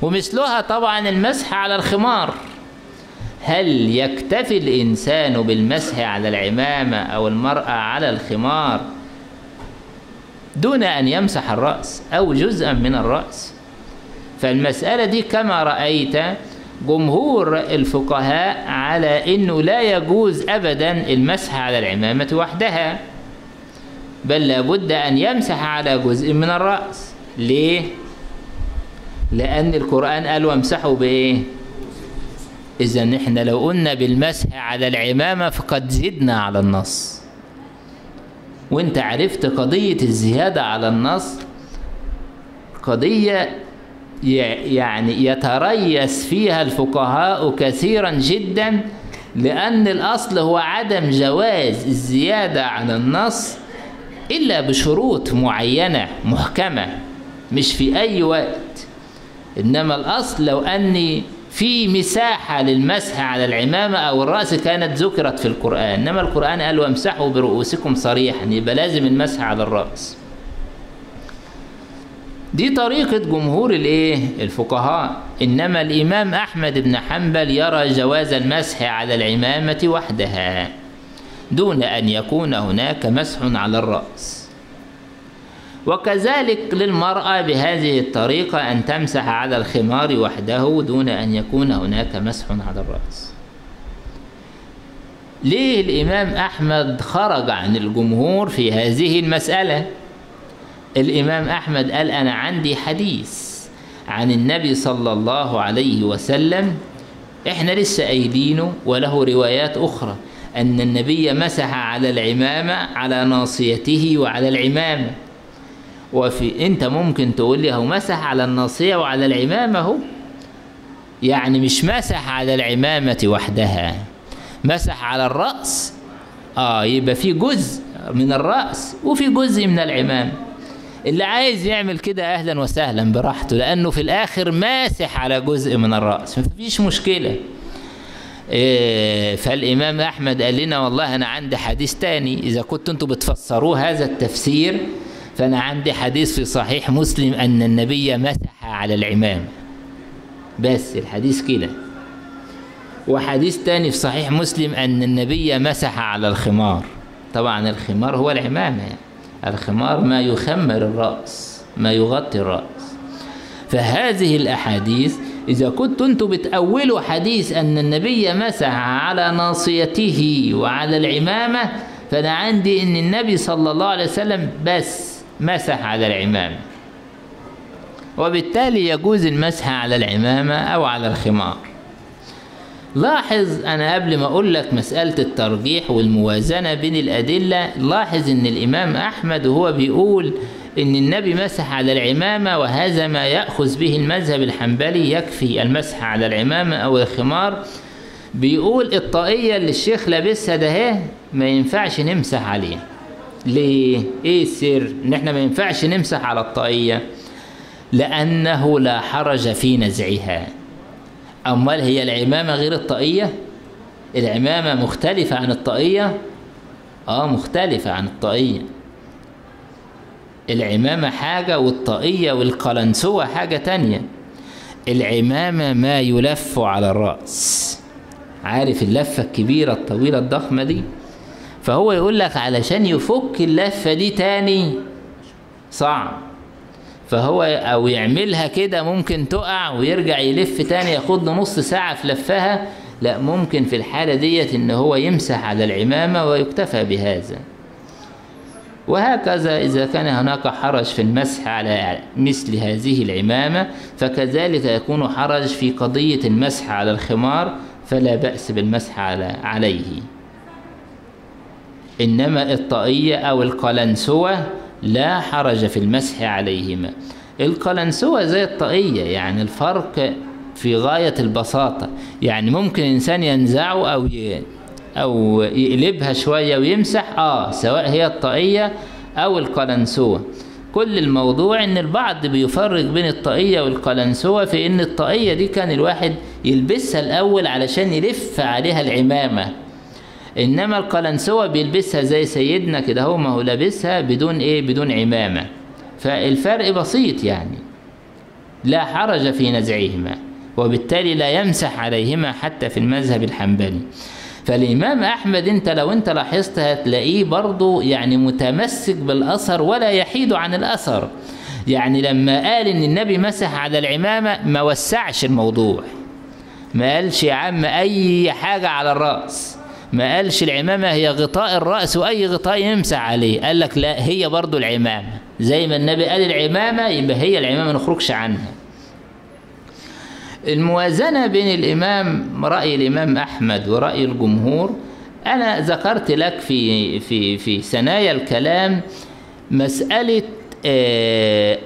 ومثلها طبعا المسح على الخمار. هل يكتفي الإنسان بالمسح على العمامة أو المرأة على الخمار دون أن يمسح الرأس أو جزءا من الرأس؟ فالمسألة دي كما رأيت جمهور الفقهاء على أنه لا يجوز أبدا المسح على العمامة وحدها بل لابد أن يمسح على جزء من الرأس. ليه؟ لأن القرآن قال وامسحوا بإيه؟ إذا إحنا لو قلنا بالمسح على العمامة فقد زدنا على النص. وأنت عرفت قضية الزيادة على النص؟ قضية يعني يتريث فيها الفقهاء كثيرا جدا لأن الأصل هو عدم جواز الزيادة على النص إلا بشروط معينة محكمة مش في أي وقت. إنما الأصل لو أني في مساحة للمسح على العمامة أو الرأس كانت ذكرت في القرآن. إنما القرآن قال وامسحوا برؤوسكم صريحا يبقى لازم المسح على الرأس. دي طريقة جمهور الإيه؟ الفقهاء. إنما الإمام أحمد بن حنبل يرى جواز المسح على العمامة وحدها دون أن يكون هناك مسح على الرأس. وكذلك للمرأة بهذه الطريقة أن تمسح على الخمار وحده دون أن يكون هناك مسح على الرأس. ليه الإمام أحمد خرج عن الجمهور في هذه المسألة؟ الإمام أحمد قال أنا عندي حديث عن النبي صلى الله عليه وسلم إحنا لسه قايلينه وله روايات أخرى أن النبي مسح على العمامة على ناصيته وعلى العمامة. وفي أنت ممكن تقول لي هو مسح على الناصية وعلى العمامة هو يعني مش مسح على العمامة وحدها. مسح على الرأس. آه يبقى في جزء من الرأس وفي جزء من العمامة اللي عايز يعمل كده أهلا وسهلا براحته لأنه في الآخر ماسح على جزء من الرأس. مفيش مشكلة. إيه فالإمام أحمد قال لنا والله أنا عندي حديث تاني. إذا كنتوا أنتوا بتفسروه هذا التفسير فأنا عندي حديث في صحيح مسلم أن النبي مسح على العمام. بس الحديث كده. وحديث تاني في صحيح مسلم أن النبي مسح على الخمار. طبعا الخمار هو العمامة. يعني الخمار ما يخمر الرأس ما يغطي الرأس. فهذه الأحاديث إذا كنت أنتم بتأولوا حديث أن النبي مسح على ناصيته وعلى العمامة فأنا عندي أن النبي صلى الله عليه وسلم بس مسح على العمامة وبالتالي يجوز المسح على العمامة أو على الخمار. لاحظ أنا قبل ما أقول لك مسألة الترجيح والموازنة بين الأدلة لاحظ أن الإمام أحمد وهو بيقول أن النبي مسح على العمامة وهذا ما يأخذ به المذهب الحنبلي يكفي المسح على العمامة أو الخمار. بيقول الطاقية اللي الشيخ لابسها ده ما ينفعش نمسح عليه. ليه؟ إيه السر؟ إن إحنا ما ينفعش نمسح على الطاقية. لأنه لا حرج في نزعها. أمال هي العمامة غير الطاقية؟ العمامة مختلفة عن الطاقية؟ آه مختلفة عن الطاقية. العمامة حاجة والطاقية والقلنسوة حاجة تانية. العمامة ما يلف على الرأس. عارف اللفة الكبيرة الطويلة الضخمة دي؟ فهو يقول لك علشان يفك اللفة دي تاني. صعب. فهو أو يعملها كده ممكن تقع ويرجع يلف تاني ياخد له نص ساعة في لفها. لا ممكن في الحالة ديت إن هو يمسح على العمامة ويكتفى بهذا. وهكذا إذا كان هناك حرج في المسح على مثل هذه العمامة فكذلك يكون حرج في قضية المسح على الخمار فلا بأس بالمسح على عليه. إنما الطاقية أو القلنسوة لا حرج في المسح عليهما القلنسوة زي الطاقية يعني الفرق في غاية البساطة. يعني ممكن إنسان ينزعه أو. أو يقلبها شوية ويمسح آه سواء هي الطاقية أو القلنسوة. كل الموضوع إن البعض بيفرق بين الطاقية والقلنسوة في إن الطاقية دي كان الواحد يلبسها الأول علشان يلف عليها العمامة. إنما القلنسوة بيلبسها زي سيدنا كده هو ما هو لابسها بدون إيه؟ بدون عمامة. فالفرق بسيط يعني لا حرج في نزعهما وبالتالي لا يمسح عليهما حتى في المذهب الحنبلي. فالإمام أحمد أنت لو أنت لاحظت هتلاقيه برضه يعني متمسك بالأثر ولا يحيد عن الأثر. يعني لما قال إن النبي مسح على العمامة ما وسعش الموضوع. ما قالش يا عم أي حاجة على الرأس. ما قالش العمامة هي غطاء الرأس وأي غطاء يمسح عليه. قال لك لا هي برضه العمامة. زي ما النبي قال العمامة يبقى هي العمامة ما نخرجش عنها. الموازنة بين الإمام رأي الإمام أحمد ورأي الجمهور أنا ذكرت لك في في في ثنايا الكلام مسألة آه،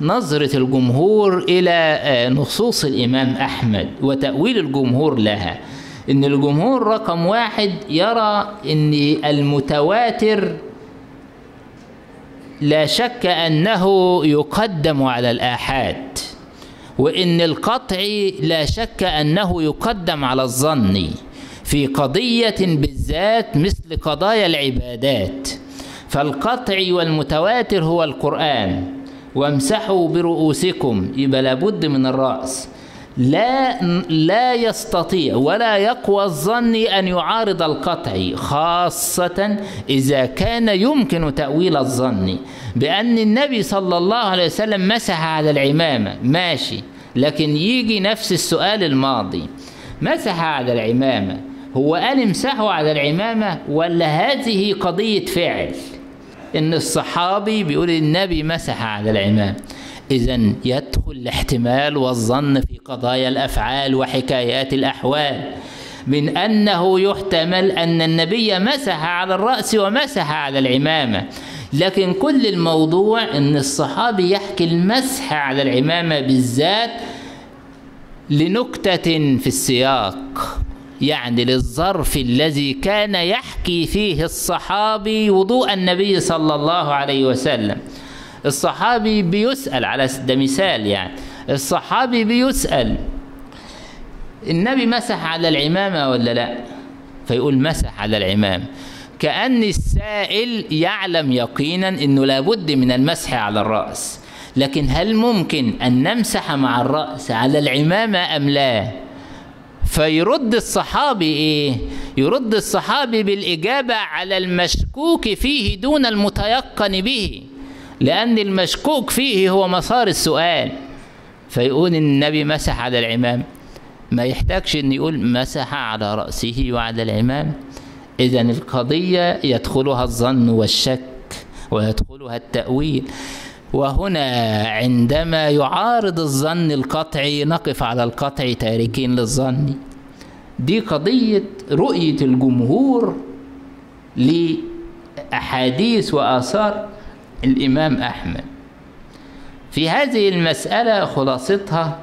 نظرة الجمهور إلى آه، نصوص الإمام أحمد وتأويل الجمهور لها. إن الجمهور رقم واحد يرى إن المتواتر لا شك أنه يقدم على الآحاد وإن القطع لا شك أنه يقدم على الظن في قضية بالذات مثل قضايا العبادات. فالقطع والمتواتر هو القرآن وامسحوا برؤوسكم يبقى لابد من الرأس. لا لا يستطيع ولا يقوى الظن أن يعارض القطع خاصة إذا كان يمكن تأويل الظن بأن النبي صلى الله عليه وسلم مسح على العمامة. ماشي لكن يجي نفس السؤال الماضي. مسح على العمامة هو قال امسحوا على العمامة ولا هذه قضية فعل؟ إن الصحابي بيقول النبي مسح على العمامة. إذا يدخل الاحتمال والظن في قضايا الأفعال وحكايات الأحوال. من أنه يحتمل أن النبي مسح على الرأس ومسح على العمامة. لكن كل الموضوع أن الصحابي يحكي المسح على العمامة بالذات لنكتة في السياق. يعني للظرف الذي كان يحكي فيه الصحابي وضوء النبي صلى الله عليه وسلم. الصحابي بيسأل على ده مثال يعني. الصحابي بيسأل النبي مسح على العمامة ولا لا؟ فيقول مسح على العمامة كأن السائل يعلم يقينا أنه لابد من المسح على الرأس. لكن هل ممكن أن نمسح مع الرأس على العمامة أم لا؟ فيرد الصحابي إيه؟ يرد الصحابي بالإجابة على المشكوك فيه دون المتيقن به. لأن المشكوك فيه هو مسار السؤال. فيقول النبي مسح على العمام. ما يحتاجش إن يقول مسح على رأسه وعلى العمام. إذا القضية يدخلها الظن والشك ويدخلها التأويل. وهنا عندما يعارض الظن القطعي نقف على القطع تاركين للظن. دي قضية رؤية الجمهور لأحاديث وآثار الإمام أحمد. في هذه المسألة خلاصتها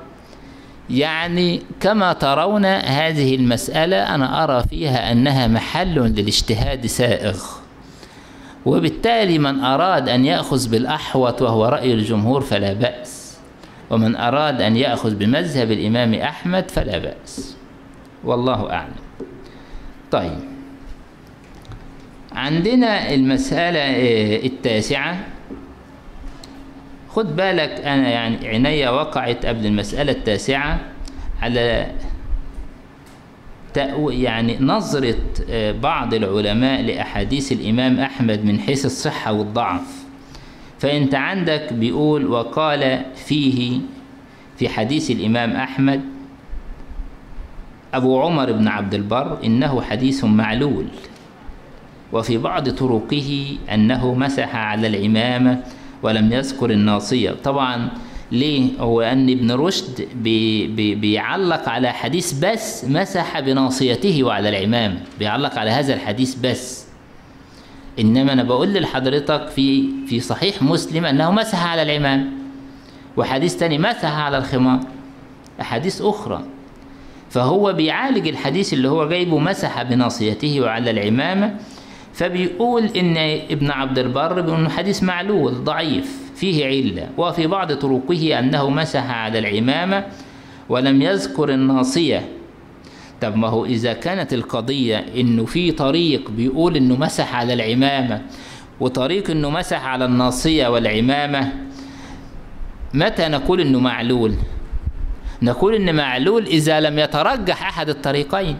يعني كما ترون هذه المسألة أنا أرى فيها أنها محل للاجتهاد سائغ. وبالتالي من أراد أن يأخذ بالأحوط وهو رأي الجمهور فلا بأس. ومن أراد أن يأخذ بمذهب الإمام أحمد فلا بأس. والله أعلم. طيب. عندنا المسألة التاسعة. خد بالك أنا يعني عيني وقعت قبل المسألة التاسعة على يعني نظرة بعض العلماء لأحاديث الإمام أحمد من حيث الصحة والضعف. فأنت عندك بيقول وقال فيه في حديث الإمام أحمد أبو عمر بن عبد البر إنه حديث معلول. وفي بعض طرقه أنه مسح على العمامة ولم يذكر الناصية. طبعا ليه هو أن ابن رشد بي بي بيعلق على حديث بس مسح بناصيته وعلى العمام بيعلق على هذا الحديث بس. إنما أنا بقول لحضرتك في في صحيح مسلم أنه مسح على العمام وحديث تاني مسح على الخمار أحاديث أخرى. فهو بيعالج الحديث اللي هو جايبه مسح بناصيته وعلى العمامة فبيقول إن ابن عبد البر بيقول إنه حديث معلول ضعيف فيه علة وفي بعض طرقه أنه مسح على العمامة ولم يذكر الناصية. طب ما هو إذا كانت القضية إنه في طريق بيقول إنه مسح على العمامة وطريق إنه مسح على الناصية والعمامة متى نقول إنه معلول؟ نقول إن معلول إذا لم يترجح أحد الطريقين.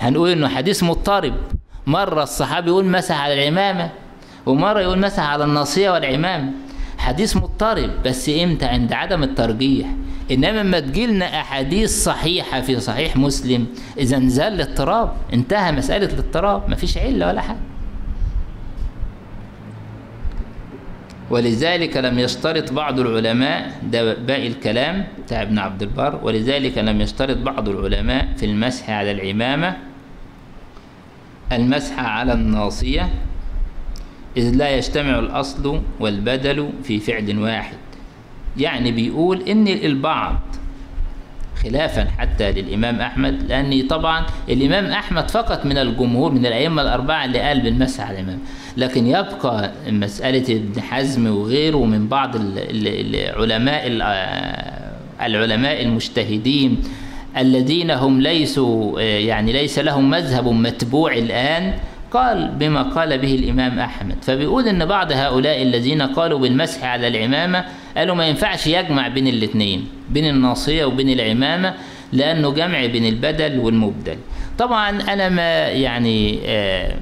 هنقول إنه حديث مضطرب. مرة الصحابي يقول مسح على العمامة ومرة يقول مسح على الناصية والعمامة. حديث مضطرب بس إمتى؟ عند عدم الترجيح. إنما لما تجيلنا أحاديث صحيحة في صحيح مسلم إذا نزل الاضطراب انتهى مسألة الاضطراب مفيش علة ولا حاجة. ولذلك لم يشترط بعض العلماء ده باقي الكلام بتاع ابن عبد البر ولذلك لم يشترط بعض العلماء في المسح على العمامة. المسح على الناصية إذ لا يجتمع الأصل والبدل في فعل واحد. يعني بيقول إن البعض خلافا حتى للإمام أحمد لأن طبعا الإمام أحمد فقط من الجمهور من الأئمة الأربعة اللي قال بالمسح على الإمام. لكن يبقى مسألة ابن حزم وغيره من بعض العلماء العلماء المجتهدين الذين هم ليسوا يعني ليس لهم مذهب متبوع الآن قال بما قال به الإمام أحمد. فبيقول إن بعض هؤلاء الذين قالوا بالمسح على العمامة قالوا ما ينفعش يجمع بين الاثنين بين الناصية وبين العمامة لأنه جمع بين البدل والمبدل. طبعا أنا ما يعني آه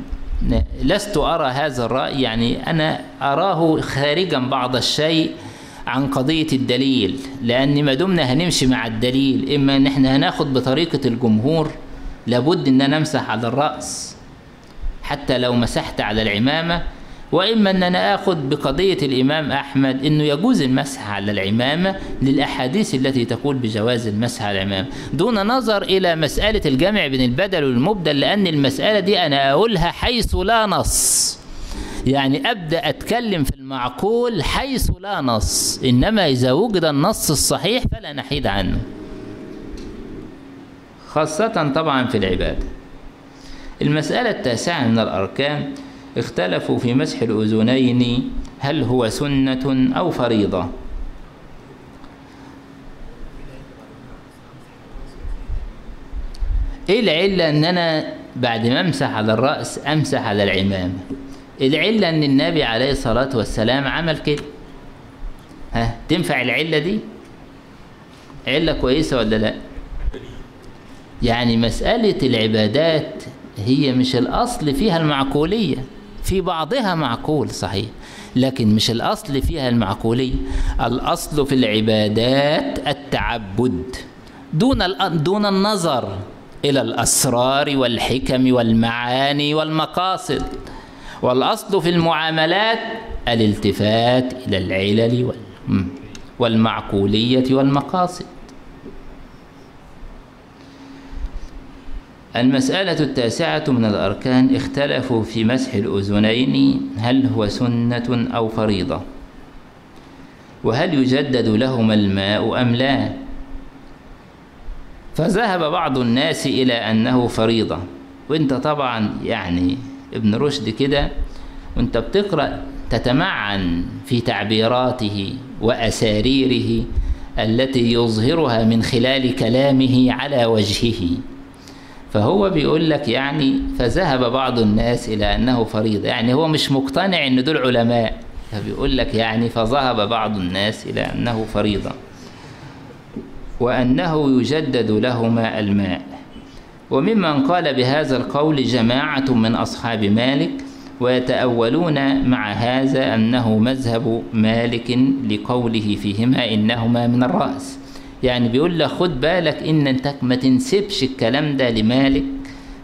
لست أرى هذا الرأي يعني أنا أراه خارجا بعض الشيء عن قضية الدليل لأن ما دمنا هنمشي مع الدليل إما إن إحنا هناخد بطريقة الجمهور لابد إن أنا أمسح على الرأس حتى لو مسحت على العمامة وإما أن أنا آخذ بقضية الإمام أحمد أنه يجوز المسح على العمامة للأحاديث التي تقول بجواز المسح على العمامة. دون نظر إلى مسألة الجمع بين البدل والمبدل لأن المسألة دي أنا أقولها حيث لا نص. يعني أبدأ أتكلم في المعقول حيث لا نص إنما إذا وجد النص الصحيح فلا نحيد عنه. خاصة طبعا في العبادة. المسألة التاسعة من الأركان اختلفوا في مسح الأذنين هل هو سنة أو فريضة. إيه العلة إن أنا بعد ما أمسح على الرأس أمسح على العمامة؟ العلة إن النبي عليه الصلاة والسلام عمل كده. ها تنفع العلة دي؟ علة كويسة ولا لا؟ يعني مسألة العبادات هي مش الأصل فيها المعقولية. في بعضها معقول صحيح لكن مش الأصل فيها المعقولية. الأصل في العبادات التعبد. دون دون النظر إلى الأسرار والحكم والمعاني والمقاصد. والأصل في المعاملات الالتفات إلى العلل والمعقولية والمقاصد. المسألة التاسعة من الأركان اختلفوا في مسح الأذنين هل هو سنة أو فريضة؟ وهل يجدد لهما الماء أم لا؟ فذهب بعض الناس إلى أنه فريضة وإنت طبعا يعني ابن رشد كده وانت بتقرأ تتمعن في تعبيراته وأساريره التي يظهرها من خلال كلامه على وجهه. فهو بيقول لك يعني فذهب بعض الناس إلى أنه فريضة. يعني هو مش مقتنع أن دول علماء فبيقول لك يعني فذهب بعض الناس إلى أنه فريضة وأنه يجدد لهما الماء. وممن قال بهذا القول جماعة من أصحاب مالك ويتأولون مع هذا أنه مذهب مالك لقوله فيهما إنهما من الرأس. يعني بيقول لك خد بالك إن أنت ما تنسبش الكلام ده لمالك.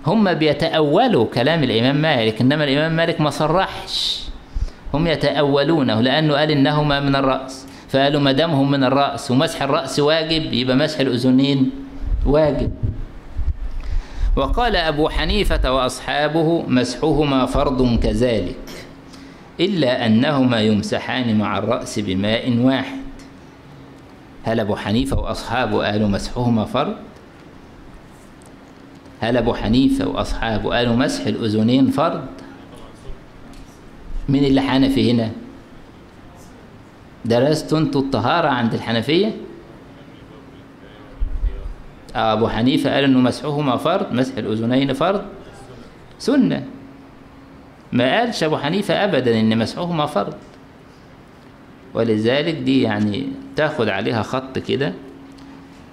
هم بيتأولوا كلام الإمام مالك إنما الإمام مالك ما صرحش. هم يتأولونه لأنه قال إنهما من الرأس. فقالوا ما دام هم من الرأس ومسح الرأس واجب يبقى مسح الأذنين واجب. وقال أبو حنيفة وأصحابه مسحهما فرض كذلك إلا أنهما يمسحان مع الرأس بماء واحد. هل أبو حنيفة وأصحابه قالوا مسحهما فرض؟ هل أبو حنيفة وأصحابه قالوا مسح الأذنين فرض؟ مين اللي حنفي هنا؟ درستوا أنتوا الطهارة عند الحنفية؟ أبو حنيفة قال إنه مسحهما فرض مسح الأذنين فرض. سنة. ما قالش أبو حنيفة أبدا إن مسحهما فرض. ولذلك دي يعني تاخد عليها خط كده.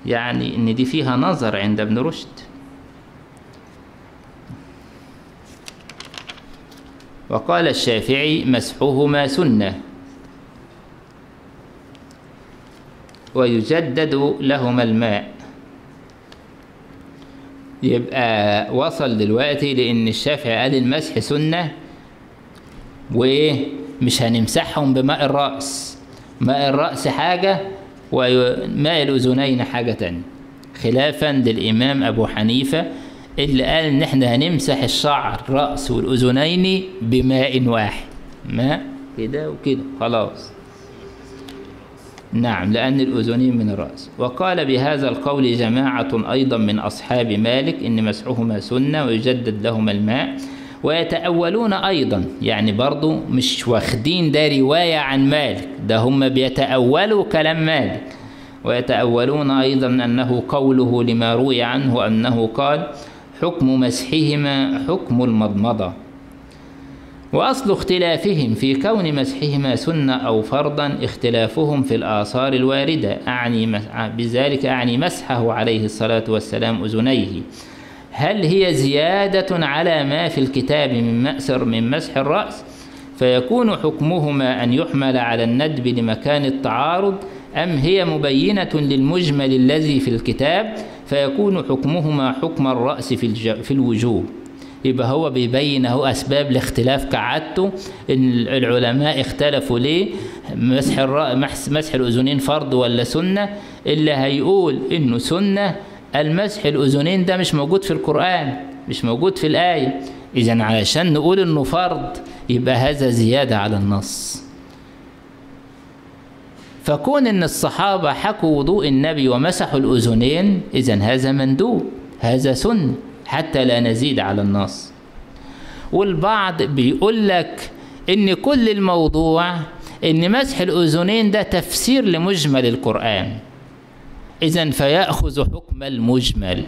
يعني إن دي فيها نظر عند ابن رشد. وقال الشافعي مسحهما سنة. ويجدد لهما الماء. يبقى وصل دلوقتي لأن الشافعي قال المسح سنة وإيه؟ مش هنمسحهم بماء الرأس. ماء الرأس حاجة وماء الأذنين حاجة تانية. خلافا للإمام أبو حنيفة اللي قال إن إحنا هنمسح الشعر الرأس والأذنين بماء واحد. ماء كده وكده. خلاص. نعم لأن الأذنين من الرأس. وقال بهذا القول جماعة أيضا من أصحاب مالك إن مسحهما سنة ويجدد لهما الماء. ويتأولون أيضا يعني برضو مش واخدين ده رواية عن مالك ده هم بيتأولوا كلام مالك. ويتأولون أيضا أنه قوله لما روي عنه أنه قال حكم مسحهما حكم المضمضة وأصل اختلافهم في كون مسحهما سنة أو فرضا اختلافهم في الآثار الواردة. أعني بذلك أعني مسحه عليه الصلاة والسلام أذنيه. هل هي زيادة على ما في الكتاب من مأسر من مسح الرأس؟ فيكون حكمهما أن يحمل على الندب لمكان التعارض؟ أم هي مبينة للمجمل الذي في الكتاب؟ فيكون حكمهما حكم الرأس في, الج... في الوجوب. يبقى هو بيبين اهو اسباب الاختلاف كعادته ان العلماء اختلفوا ليه؟ مسح. مسح الأذنين فرض ولا سنة؟ اللي هيقول إنه سنة المسح الأذنين ده مش موجود في القرآن مش موجود في الآية. اذا علشان نقول إنه فرض يبقى هذا زيادة على النص. فكون إن الصحابة حكوا وضوء النبي ومسحوا الأذنين اذا هذا مندوب هذا سنة. حتى لا نزيد على النص. والبعض بيقول لك إن كل الموضوع إن مسح الأذنين ده تفسير لمجمل القرآن. اذا فيأخذ حكم المجمل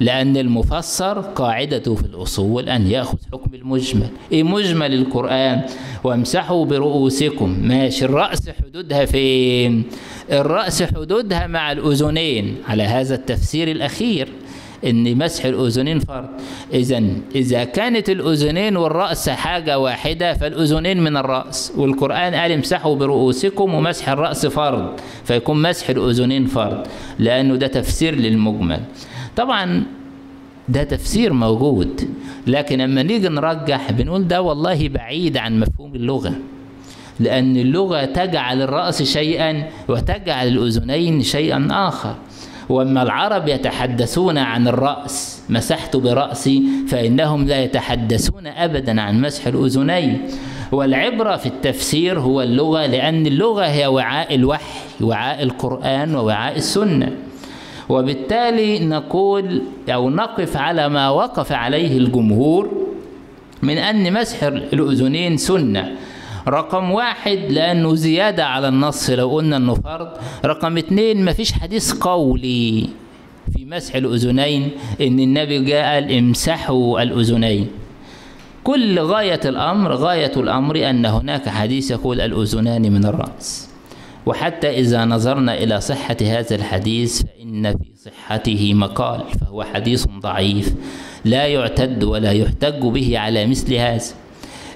لأن المفسر قاعدته في الأصول أن يأخذ حكم المجمل. إيه مجمل القرآن؟ وامسحوا برؤوسكم. ماشي الرأس حدودها فين؟ الرأس حدودها مع الأذنين. على هذا التفسير الأخير إن مسح الأذنين فرض. اذا إذا كانت الأذنين والرأس حاجة واحدة فالأذنين من الرأس. والقرآن قال امسحوا برؤوسكم ومسح الرأس فرض فيكون مسح الأذنين فرض لأنه ده تفسير للمجمل. طبعا ده تفسير موجود لكن لما نيجي نرجح بنقول ده والله بعيد عن مفهوم اللغة. لأن اللغة تجعل الرأس شيئا وتجعل الأذنين شيئا آخر. وأما العرب يتحدثون عن الرأس مسحت برأسي فإنهم لا يتحدثون أبدا عن مسح الأذنين. والعبرة في التفسير هو اللغة لأن اللغة هي وعاء الوحي وعاء القرآن ووعاء السنة. وبالتالي نقول أو نقف على ما وقف عليه الجمهور من أن مسح الأذنين سنة. رقم واحد لأنه زيادة على النص لو قلنا أنه فرض. رقم اتنين مفيش حديث قولي في مسح الأذنين إن النبي جاء قال امسحوا الأذنين. كل غاية الأمر غاية الأمر أن هناك حديث يقول الأذنان من الرأس. وحتى إذا نظرنا إلى صحة هذا الحديث فإن في صحته مقال فهو حديث ضعيف. لا يعتد ولا يحتج به على مثل هذا.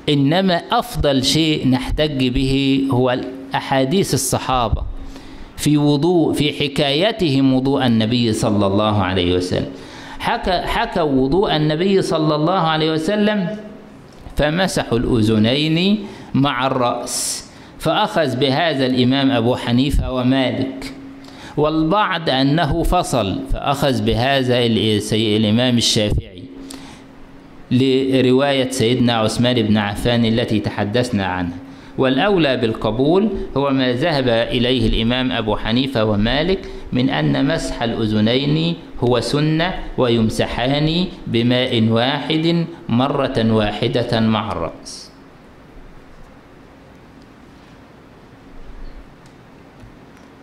إنما أفضل شيء نحتج به هو أحاديث الصحابة في وضوء في حكايتهم وضوء النبي صلى الله عليه وسلم. حكى حكى وضوء النبي صلى الله عليه وسلم فمسحوا الأذنين مع الرأس فأخذ بهذا الإمام أبو حنيفة ومالك والبعض أنه فصل فأخذ بهذا الإمام الشافعي. لرواية سيدنا عثمان بن عفان التي تحدثنا عنها. والأولى بالقبول هو ما ذهب إليه الإمام أبو حنيفة ومالك من أن مسح الأذنين هو سنة ويمسحان بماء واحد مرة واحدة مع الرأس.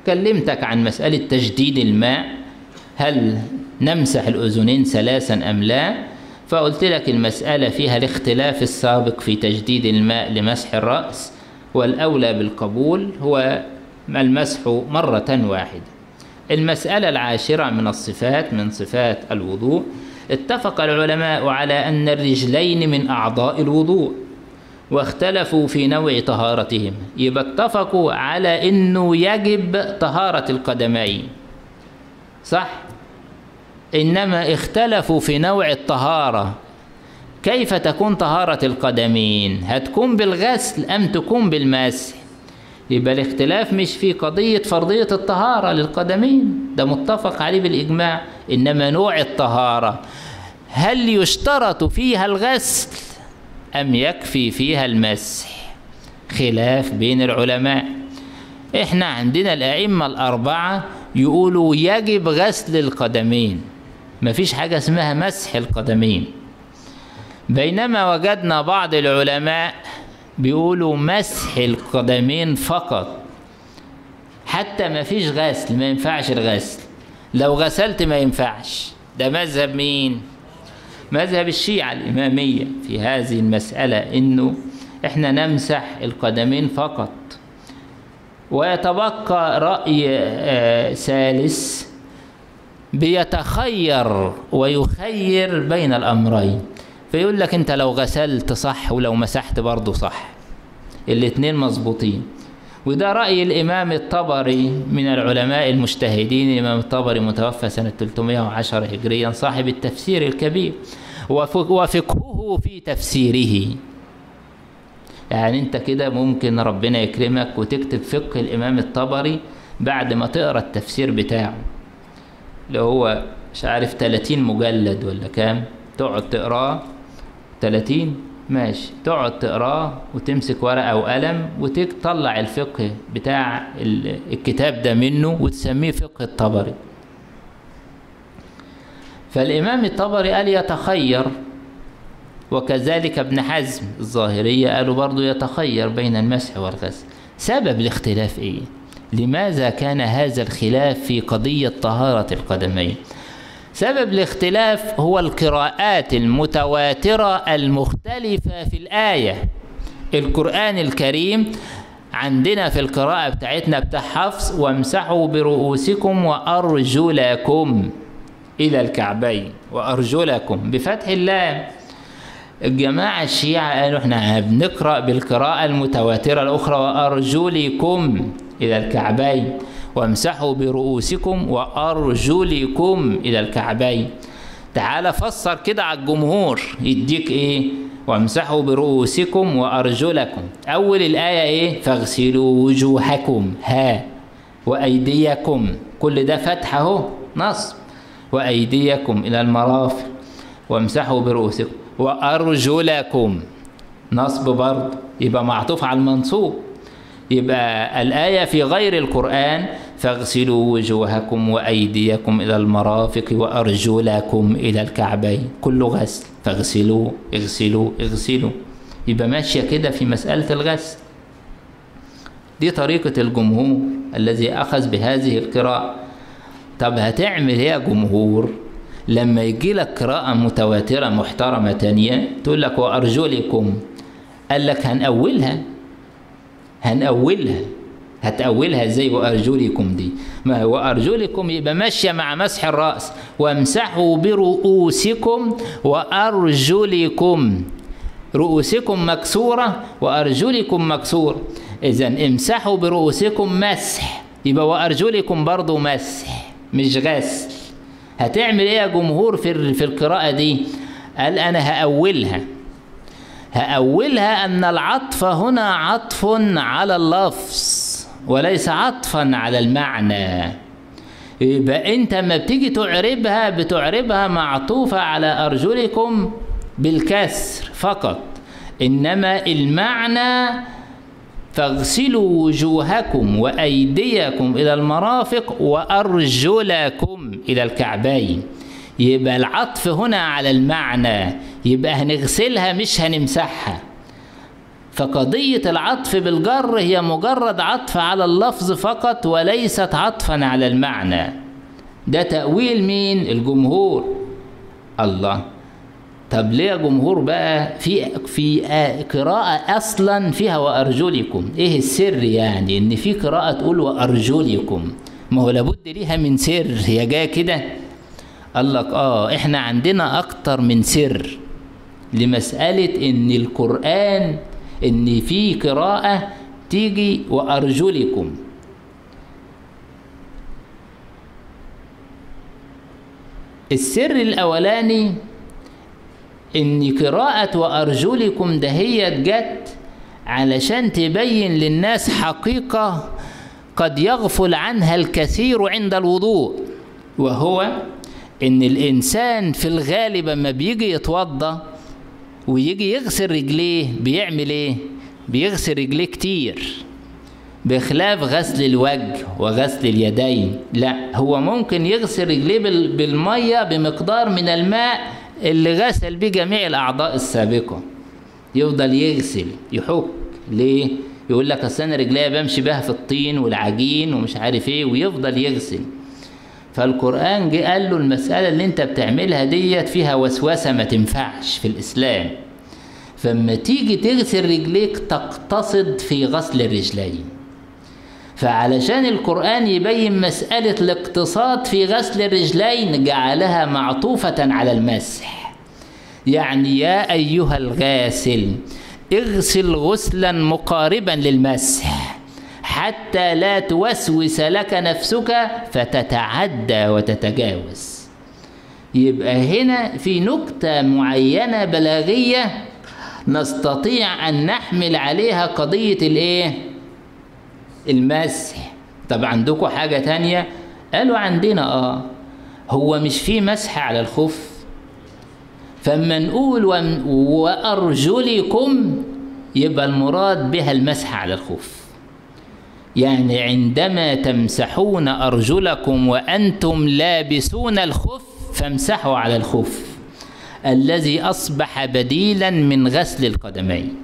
كلمتك عن مسألة تجديد الماء هل نمسح الأذنين ثلاثا أم لا؟ فقلت لك المسألة فيها الاختلاف السابق في تجديد الماء لمسح الرأس والأولى بالقبول هو المسح مرة واحدة المسألة العاشرة من الصفات من صفات الوضوء اتفق العلماء على أن الرجلين من أعضاء الوضوء واختلفوا في نوع طهارتهم يبقى اتفقوا على أنه يجب طهارة القدمين صح؟ إنما اختلفوا في نوع الطهارة. كيف تكون طهارة القدمين؟ هتكون بالغسل أم تكون بالمسح؟ يبقى الاختلاف مش في قضية فرضية الطهارة للقدمين. ده متفق عليه بالإجماع إنما نوع الطهارة. هل يشترط فيها الغسل أم يكفي فيها المسح؟ خلاف بين العلماء. إحنا عندنا الأئمة الأربعة يقولوا يجب غسل القدمين. مفيش حاجة اسمها مسح القدمين. بينما وجدنا بعض العلماء بيقولوا مسح القدمين فقط. حتى ما فيش غسل ما ينفعش الغسل. لو غسلت ما ينفعش. ده مذهب مين؟ مذهب الشيعة الإمامية في هذه المسألة إنه إحنا نمسح القدمين فقط. ويتبقى رأي آه ثالث بيتخير ويخير بين الأمرين. فيقول لك أنت لو غسلت صح ولو مسحت برضه صح. الاتنين مظبوطين. وده رأي الإمام الطبري من العلماء المجتهدين. الإمام الطبري متوفى سنة 310 هجريا صاحب التفسير الكبير. وفقهه في تفسيره. يعني أنت كده ممكن ربنا يكرمك وتكتب فقه الإمام الطبري بعد ما تقرأ التفسير بتاعه. اللي هو مش عارف 30 مجلد ولا كام تقعد تقراه. 30 ماشي. تقعد تقراه وتمسك ورقة وقلم وتطلع الفقه بتاع الكتاب ده منه وتسميه فقه الطبري. فالإمام الطبري قال يتخير وكذلك ابن حزم الظاهرية قالوا برضو يتخير بين المسح والغسل. سبب الاختلاف إيه؟ لماذا كان هذا الخلاف في قضية طهارة القدمين؟ سبب الاختلاف هو القراءات المتواترة المختلفة في الآية. القرآن الكريم عندنا في القراءة بتاعتنا بتاع حفص وامسحوا برؤوسكم وأرجلكم إلى الكعبين. وأرجلكم بفتح اللام. الجماعة الشيعة قالوا إحنا بنقرأ بالقراءة المتواترة الأخرى وأرجلكم إلى الكعبين. وامسحوا برؤوسكم وأرجلكم إلى الكعبين. تعال فسر كده على الجمهور. يديك إيه؟ وامسحوا برؤوسكم وأرجلكم. أول الآية إيه؟ فاغسلوا وجوهكم. ها. وأيديكم. كل ده فتح أهو. نصب وأيديكم إلى المرافق. وامسحوا برؤوسكم. وأرجلكم. نصب برضه يبقى معطوف على المنصوب. يبقى الآية في غير القرآن فاغسلوا وجوهكم وأيديكم إلى المرافق وأرجلكم إلى الكعبين. كله غسل. فاغسلوا اغسلوا اغسلوا. يبقى ماشية كده في مسألة الغسل. دي طريقة الجمهور الذي أخذ بهذه القراءة. طب هتعمل إيه يا جمهور؟ لما يجي لك قراءة متواترة محترمة تانية تقول لك وأرجلكم قال لك هنأولها. هنأولها. هتأولها إزاي؟ وأرجلكم دي. ما وأرجلكم يبقى ماشية مع مسح الرأس. وامسحوا برؤوسكم وأرجلكم. رؤوسكم مكسورة وأرجلكم مكسورة إذا امسحوا برؤوسكم مسح. يبقى وأرجلكم برضو مسح مش غسل. هتعمل إيه يا جمهور في في القراءة دي؟ قال أنا هأولها. هأولها أن العطف هنا عطف على اللفظ وليس عطفا على المعنى. يبقى أنت لما بتيجي تعربها بتعربها معطوفة على أرجلكم بالكسر فقط إنما المعنى فاغسلوا وجوهكم وأيديكم إلى المرافق وأرجلكم إلى الكعبين. يبقى العطف هنا على المعنى يبقى هنغسلها مش هنمسحها. فقضية العطف بالجر هي مجرد عطف على اللفظ فقط وليست عطفا على المعنى. ده تأويل مين؟ الجمهور. الله. طب ليه جمهور بقى؟ في في قراءة أصلا فيها وأرجلكم. إيه السر يعني؟ إن في قراءة تقول وأرجلكم. ما هو لابد ليها من سر. هي جاية كده. قال لك آه إحنا عندنا أكتر من سر لمسألة إن القرآن إن في قراءة تيجي وأرجلكم. السر الأولاني إن قراءة وأرجلكم دهيت جت علشان تبين للناس حقيقة قد يغفل عنها الكثير عند الوضوء وهو إن الإنسان في الغالب لما بيجي يتوضأ ويجي يغسل رجليه بيعمل إيه؟ بيغسل رجليه كتير بخلاف غسل الوجه وغسل اليدين لا هو ممكن يغسل رجليه بالمية بمقدار من الماء اللي غسل بيه جميع الأعضاء السابقة يفضل يغسل يحك ليه؟ يقول لك أصل أنا رجليا بمشي بها في الطين والعجين ومش عارف إيه ويفضل يغسل فالقرآن جه قال له المسألة اللي أنت بتعملها ديت فيها وسوسة ما تنفعش في الإسلام. فلما تيجي تغسل رجليك تقتصد في غسل الرجلين. فعلشان القرآن يبين مسألة الاقتصاد في غسل الرجلين جعلها معطوفة على المسح. يعني يا أيها الغاسل اغسل غسلا مقاربا للمسح. حتى لا توسوس لك نفسك فتتعدى وتتجاوز. يبقى هنا في نكتة معينة بلاغية نستطيع أن نحمل عليها قضية الإيه؟ المسح. طب عندكم حاجة تانية؟ قالوا عندنا آه. هو مش في مسح على الخف. فاما نقول وأرجلكم يبقى المراد بها المسح على الخف. يعني عندما تمسحون أرجلكم وأنتم لابسون الخف فامسحوا على الخف الذي أصبح بديلا من غسل القدمين.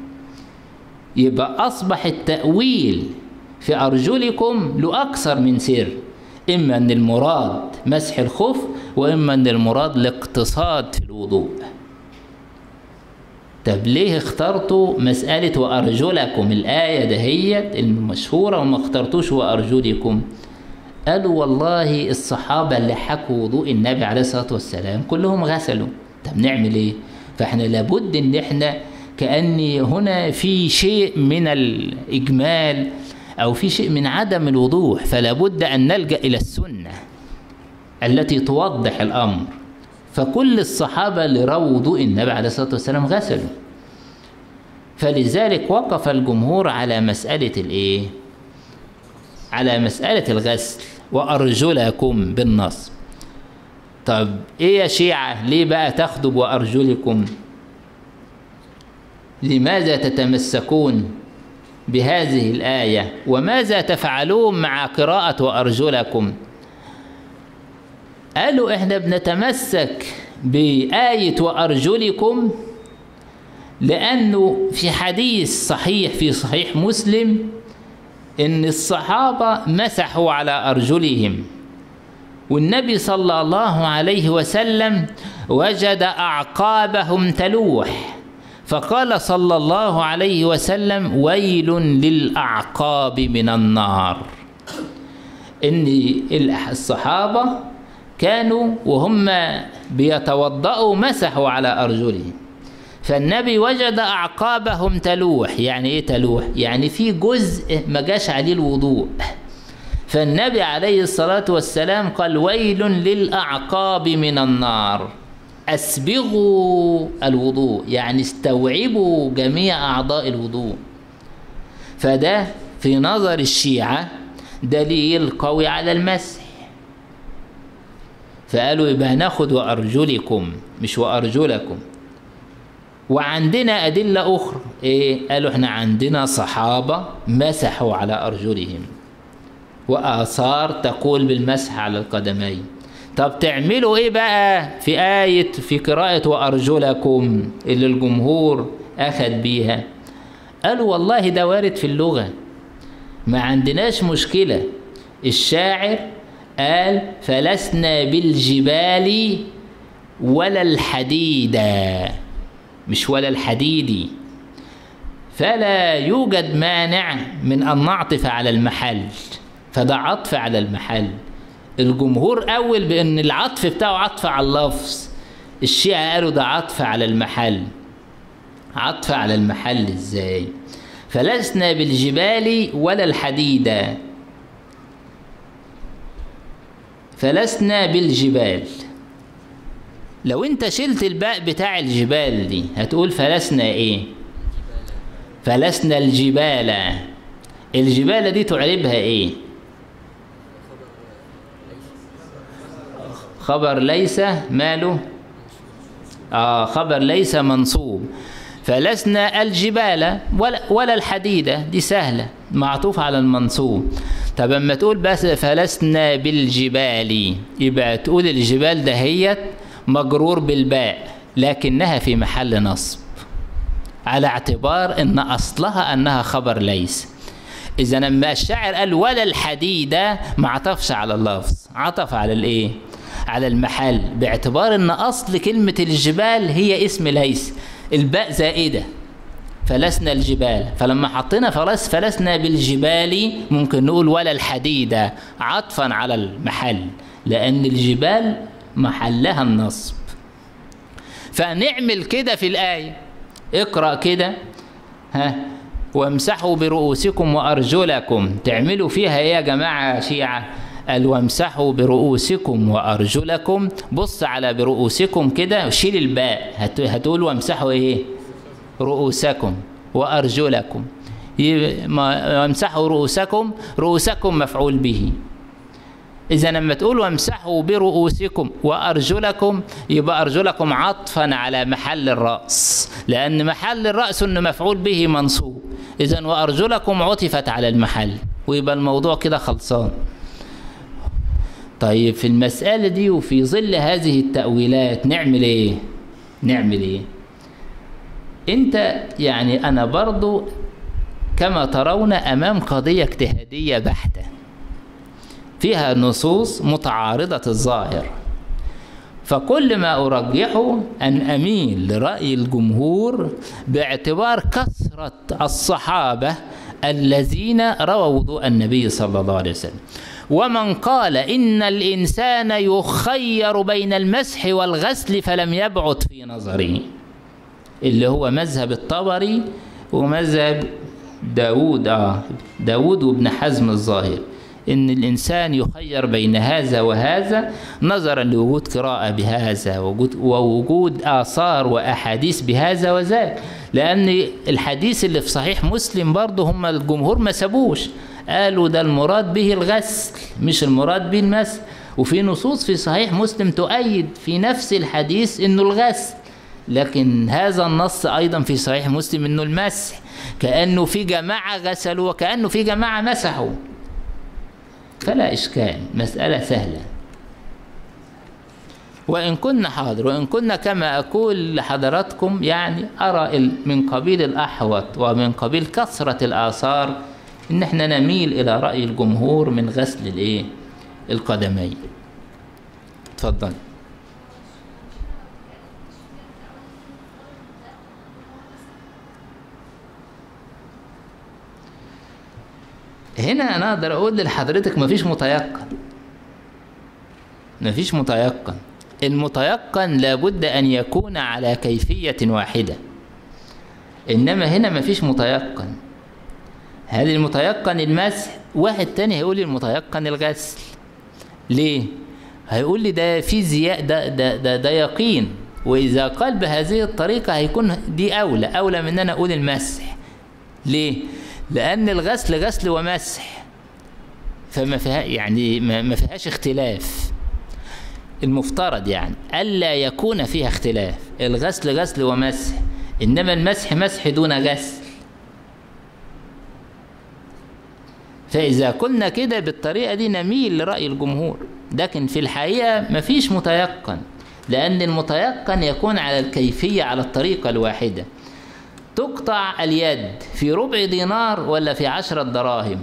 يبقى أصبح التأويل في أرجلكم له أكثر من سر إما أن المراد مسح الخف وإما أن المراد الاقتصاد في الوضوء. طب ليه اخترتوا مسألة وأرجلكم؟ الآية دهيت المشهورة وما اخترتوش وأرجلكم. قالوا والله الصحابة اللي حكوا وضوء النبي عليه الصلاة والسلام كلهم غسلوا. طب نعمل إيه؟ فإحنا لابد إن إحنا كأن هنا في شيء من الإجمال أو في شيء من عدم الوضوح فلا بد أن نلجأ إلى السنة التي توضح الأمر. فكل الصحابة اللي رووا وضوء النبي عليه الصلاة والسلام غسلوا. فلذلك وقف الجمهور على مسألة الإيه؟ على مسألة الغسل وأرجلكم بالنصب طب إيه يا شيعة؟ ليه بقى تاخدوا وأرجلكم لماذا تتمسكون بهذه الآية؟ وماذا تفعلون مع قراءة وأرجلكم؟ قالوا إحنا بنتمسك بآية وأرجلكم لأنه في حديث صحيح في صحيح مسلم إن الصحابة مسحوا على أرجلهم. والنبي صلى الله عليه وسلم وجد أعقابهم تلوح. فقال صلى الله عليه وسلم ويل للأعقاب من النار. إن الصحابة كانوا وهم بيتوضأوا مسحوا على أرجلهم. فالنبي وجد أعقابهم تلوح. يعني إيه تلوح؟ يعني في جزء ما جاش عليه الوضوء. فالنبي عليه الصلاة والسلام قال ويل للأعقاب من النار. أسبغوا الوضوء. يعني استوعبوا جميع أعضاء الوضوء. فده في نظر الشيعة دليل قوي على المسح. فقالوا يبقى ناخد وأرجلكم مش وأرجلكم. وعندنا أدلة أخرى إيه؟ قالوا إحنا عندنا صحابة مسحوا على أرجلهم. وآثار تقول بالمسح على القدمين. طب تعملوا إيه بقى؟ في آية في قراءة وأرجلكم اللي الجمهور أخذ بيها. قالوا والله ده وارد في اللغة. ما عندناش مشكلة. الشاعر قال فلسنا بالجبال ولا الحديد. مش ولا الحديد. فلا يوجد مانع من أن نعطف على المحل. فده عطف على المحل. الجمهور أول بأن العطف بتاعه عطف على اللفظ. الشيعة قالوا ده عطف على المحل. عطف على المحل إزاي؟ فلسنا بالجبال ولا الحديد. فلسنا بالجبال. لو انت شلت الباء بتاع الجبال دي هتقول فلسنا إيه؟ فلسنا الجبال. الجبال دي تعربها إيه؟ خبر ليس ماله؟ آه خبر ليس منصوب. فلسنا الجبال ولا, ولا الحديدة دي سهلة معطوف على المنصوب. طب اما تقول بس فلسنا بالجبال يبقى تقول الجبال دهيت مجرور بالباء لكنها في محل نصب. على اعتبار إن أصلها أنها خبر ليس. إذا لما الشاعر قال ولا الحديدة ما عطفش على اللفظ. عطف على الإيه؟ على المحل. باعتبار إن أصل كلمة الجبال هي اسم ليس. الباء زائدة. فلسنا الجبال. فلما حطينا فلس فلسنا بالجبال ممكن نقول ولا الحديدة عطفا على المحل لأن الجبال محلها النصب. فنعمل كده في الآية. اقرأ كده. ها؟ وامسحوا برؤوسكم وأرجلكم. تعملوا فيها إيه يا جماعة شيعة؟ قال وامسحوا برؤوسكم وأرجلكم. بص على برؤوسكم كده وشيل الباء. هتقول وامسحوا إيه؟ رؤوسكم وأرجلكم. وامسحوا رؤوسكم رؤوسكم مفعول به. إذا لما تقول وامسحوا برؤوسكم وأرجلكم يبقى أرجلكم عطفا على محل الرأس. لأن محل الرأس إنه مفعول به منصوب. إذا وأرجلكم عطفت على المحل. ويبقى الموضوع كده خلصان. طيب في المسألة دي وفي ظل هذه التأويلات نعمل إيه؟ نعمل إيه؟ انت يعني أنا برضو كما ترون امام قضية اجتهادية بحتة. فيها نصوص متعارضة الظاهر. فكل ما أرجحه أن أميل لرأي الجمهور باعتبار كثرة الصحابة الذين رووا وضوء النبي صلى الله عليه وسلم. ومن قال إن الإنسان يخير بين المسح والغسل فلم يبعد في نظري. اللي هو مذهب الطبري ومذهب داود. آه داود وابن حزم الظاهر. إن الإنسان يخير بين هذا وهذا نظرا لوجود قراءة بهذا ووجود, ووجود آثار وأحاديث بهذا وذاك. لأن الحديث اللي في صحيح مسلم برضه هم الجمهور ما سابوش. قالوا ده المراد به الغسل مش المراد به المسح وفي نصوص في صحيح مسلم تؤيد في نفس الحديث إنه الغسل. لكن هذا النص أيضا في صحيح مسلم إنه المسح كأنه في جماعة غسلوا وكانه في جماعة مسحوا فلا إشكال مسألة سهلة وإن كنا حاضر وإن كنا كما أقول لحضراتكم يعني أرى من قبيل الأحوط ومن قبيل كثرة الآثار إن إحنا نميل إلى رأي الجمهور من غسل الإيه؟ القدمين. اتفضل. هنا أنا أقدر أقول لحضرتك مفيش متيقن. مفيش متيقن. المتيقن لابد أن يكون على كيفية واحدة. إنما هنا مفيش متيقن. هل المتيقن المسح واحد تاني هيقول المتيقن الغسل ليه هيقول لي ده في زياء ده, ده, ده, ده يقين وإذا قال بهذه الطريقة هيكون دي أولى أولى من أن أنا أقول المسح ليه لأن الغسل غسل ومسح. فما فيها يعني ما فيهاش اختلاف. المفترض يعني ألا يكون فيها اختلاف. الغسل غسل ومسح. إنما المسح مسح دون غسل. فإذا كنا كده بالطريقة دي نميل لرأي الجمهور. لكن في الحقيقة مفيش متيقن. لأن المتيقن يكون على الكيفية على الطريقة الواحدة. تقطع اليد في ربع دينار ولا في عشرة دراهم؟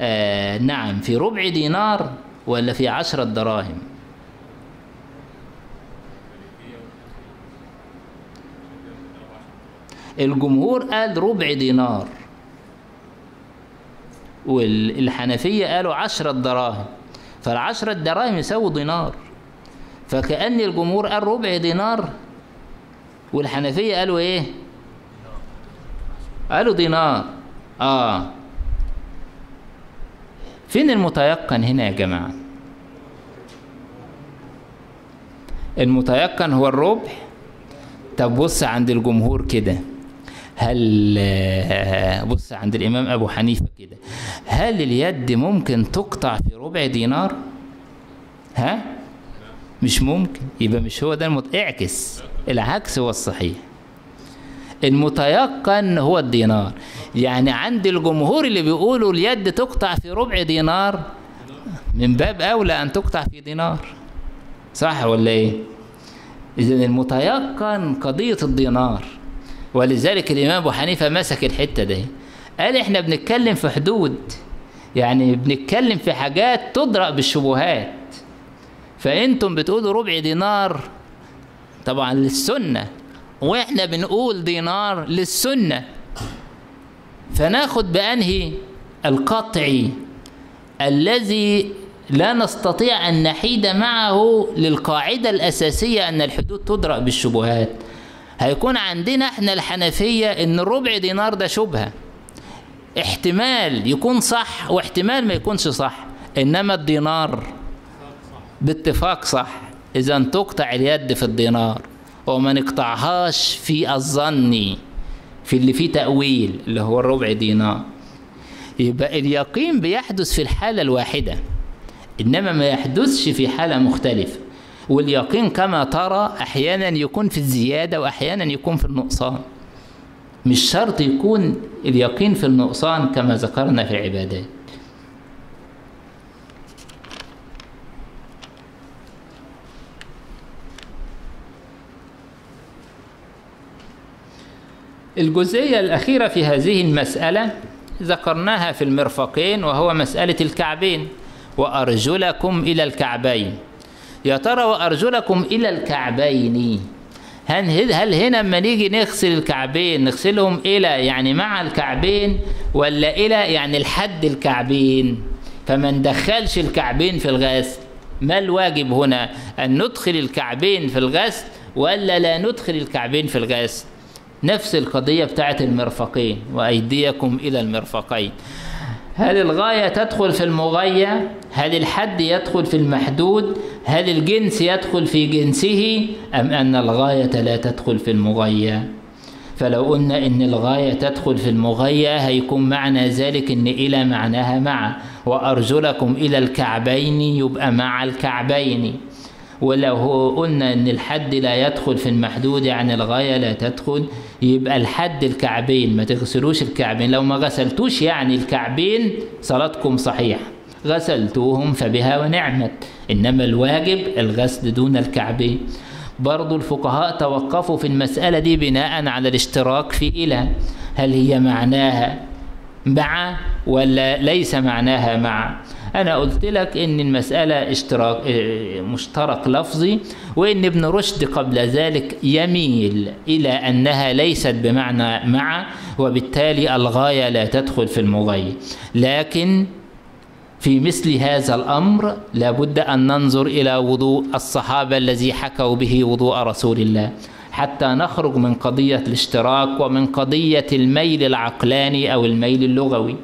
آه نعم في ربع دينار ولا في عشرة دراهم؟ الجمهور قال ربع دينار. والحنفية قالوا عشرة دراهم. فالعشرة دراهم يساوي دينار. فكأن الجمهور قال ربع دينار والحنفية قالوا إيه؟ قالوا دينار. آه. فين المتيقن هنا يا جماعة؟ المتيقن هو الربع طب بص عند الجمهور كده. هل [LAUGHS] بص عند الإمام أبو حنيفة كده. هل اليد ممكن تقطع في ربع دينار؟ ها؟ مش ممكن. يبقى مش هو ده المت... اعكس. العكس هو الصحيح. المتيقن هو الدينار. يعني عند الجمهور اللي بيقولوا اليد تقطع في ربع دينار من باب أولى أن تقطع في دينار. صح ولا إيه؟ إذا المتيقن قضية الدينار. ولذلك الإمام أبو حنيفة مسك الحتة دي. قال إحنا بنتكلم في حدود. يعني بنتكلم في حاجات تدرأ بالشبهات. فأنتم بتقولوا ربع دينار. طبعا للسنة. وإحنا بنقول دينار للسنة. فناخد بأنهي؟ القطعي. الذي لا نستطيع أن نحيد معه للقاعدة الأساسية أن الحدود تدرأ بالشبهات. هيكون عندنا إحنا الحنفية إن الربع دينار ده شبهة. احتمال يكون صح واحتمال ما يكونش صح. إنما الدينار. باتفاق صح. إذا تقطع اليد في الدينار وما نقطعهاش في الظن في اللي فيه تأويل اللي هو الربع دينار. يبقى اليقين بيحدث في الحالة الواحدة إنما ما يحدثش في حالة مختلفة. واليقين كما ترى أحيانا يكون في الزيادة وأحيانا يكون في النقصان. مش شرط يكون اليقين في النقصان كما ذكرنا في العبادات. الجزئية الأخيرة في هذه المسألة ذكرناها في المرفقين وهو مسألة الكعبين. وأرجلكم إلى الكعبين. يا ترى وأرجلكم إلى الكعبين. هل, هل هنا لما نيجي نغسل الكعبين نغسلهم إلى يعني مع الكعبين ولا إلى يعني لحد الكعبين؟ فما ندخلش الكعبين في الغسل ما الواجب هنا؟ أن ندخل الكعبين في الغسل ولا لا ندخل الكعبين في الغسل؟ نفس القضية بتاعت المرفقين وأيديكم إلى المرفقين. هل الغاية تدخل في المغاية؟ هل الحد يدخل في المحدود؟ هل الجنس يدخل في جنسه؟ أم أن الغاية لا تدخل في المغاية؟ فلو قلنا إن الغاية تدخل في المغاية هيكون معنى ذلك إن إلى معناها مع. وأرجلكم إلى الكعبين يبقى مع الكعبين. ولو قلنا إن الحد لا يدخل في المحدود يعني الغاية لا تدخل. يبقى الحد الكعبين ما تغسلوش الكعبين. لو ما غسلتوش يعني الكعبين صلاتكم صحيحة. غسلتوهم فبها ونعمت. إنما الواجب الغسل دون الكعبين. برضو الفقهاء توقفوا في المسألة دي بناء على الاشتراك في إلى هل هي معناها مع ولا ليس معناها مع؟ أنا قلت لك إن المسألة اشتراك مشترك لفظي وإن ابن رشد قبل ذلك يميل إلى أنها ليست بمعنى مع وبالتالي الغاية لا تدخل في المغاية لكن في مثل هذا الأمر لابد أن ننظر إلى وضوء الصحابة الذي حكوا به وضوء رسول الله. حتى نخرج من قضية الاشتراك ومن قضية الميل العقلاني أو الميل اللغوي.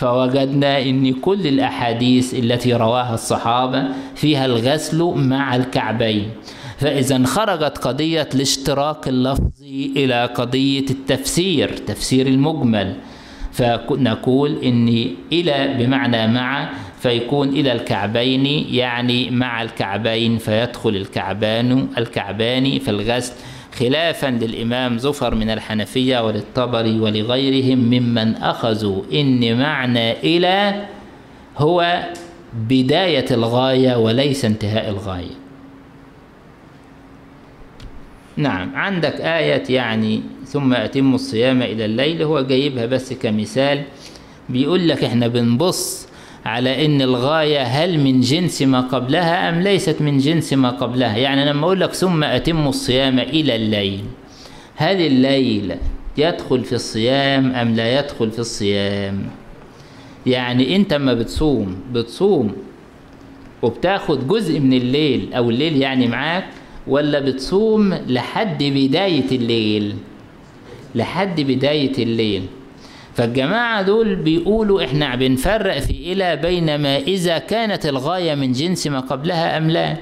فوجدنا إن كل الأحاديث التي رواها الصحابة فيها الغسل مع الكعبين. فإذا خرجت قضية الاشتراك اللفظي إلى قضية التفسير تفسير المجمل. فنقول إن إلى بمعنى مع فيكون إلى الكعبين يعني مع الكعبين فيدخل الكعبان الكعبان في الغسل. خلافا للإمام زفر من الحنفية وللطبري ولغيرهم ممن أخذوا إن معنى إلى هو بداية الغاية وليس انتهاء الغاية. نعم عندك آية يعني ثم أتم الصيام إلى الليل هو جايبها بس كمثال بيقول لك إحنا بنبص على إن الغاية هل من جنس ما قبلها أم ليست من جنس ما قبلها؟ يعني لما أقول لك ثم أتم الصيام إلى الليل هل الليل يدخل في الصيام أم لا يدخل في الصيام؟ يعني أنت ما بتصوم بتصوم وبتاخد جزء من الليل أو الليل يعني معاك ولا بتصوم لحد بداية الليل؟ لحد بداية الليل. فالجماعة دول بيقولوا إحنا بنفرق في إلى بين ما إذا كانت الغاية من جنس ما قبلها أم لا.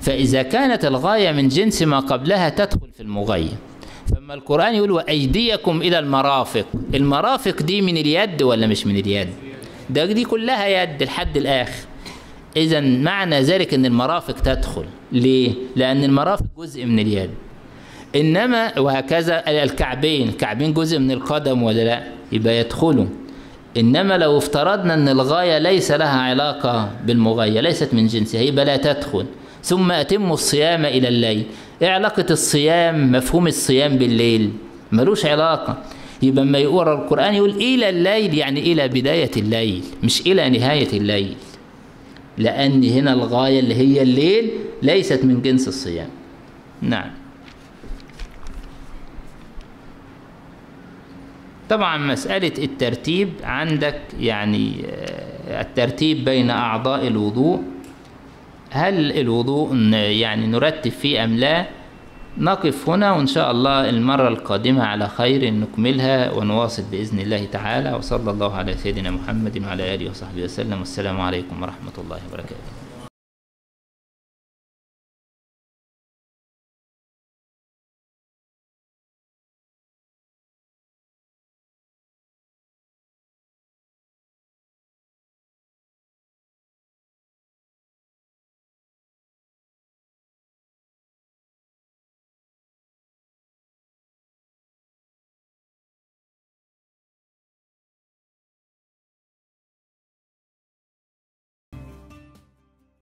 فإذا كانت الغاية من جنس ما قبلها تدخل في المغيب. فما القرآن يقول وأيديكم إلى المرافق. المرافق دي من اليد ولا مش من اليد؟ ده دي كلها يد لحد الآخر. إذا معنى ذلك أن المرافق تدخل. ليه؟ لأن المرافق جزء من اليد. إنما وهكذا الكعبين الكعبين جزء من القدم ولا لا؟ يبقى يدخلوا. إنما لو افترضنا أن الغاية ليس لها علاقة بالمغاية ليست من جنسها يبقى لا تدخل. ثم أتم الصيام إلى الليل. إيه علاقة الصيام؟ مفهوم الصيام بالليل. ملوش علاقة. يبقى لما يقرأ القرآن يقول إلى الليل يعني إلى بداية الليل مش إلى نهاية الليل. لأن هنا الغاية اللي هي الليل ليست من جنس الصيام. نعم. طبعا مسألة الترتيب عندك يعني الترتيب بين أعضاء الوضوء. هل الوضوء يعني نرتب فيه أم لا؟ نقف هنا وإن شاء الله المرة القادمة على خير نكملها ونواصل بإذن الله تعالى. وصلى الله على سيدنا محمد وعلى آله وصحبه وسلم. والسلام عليكم ورحمة الله وبركاته.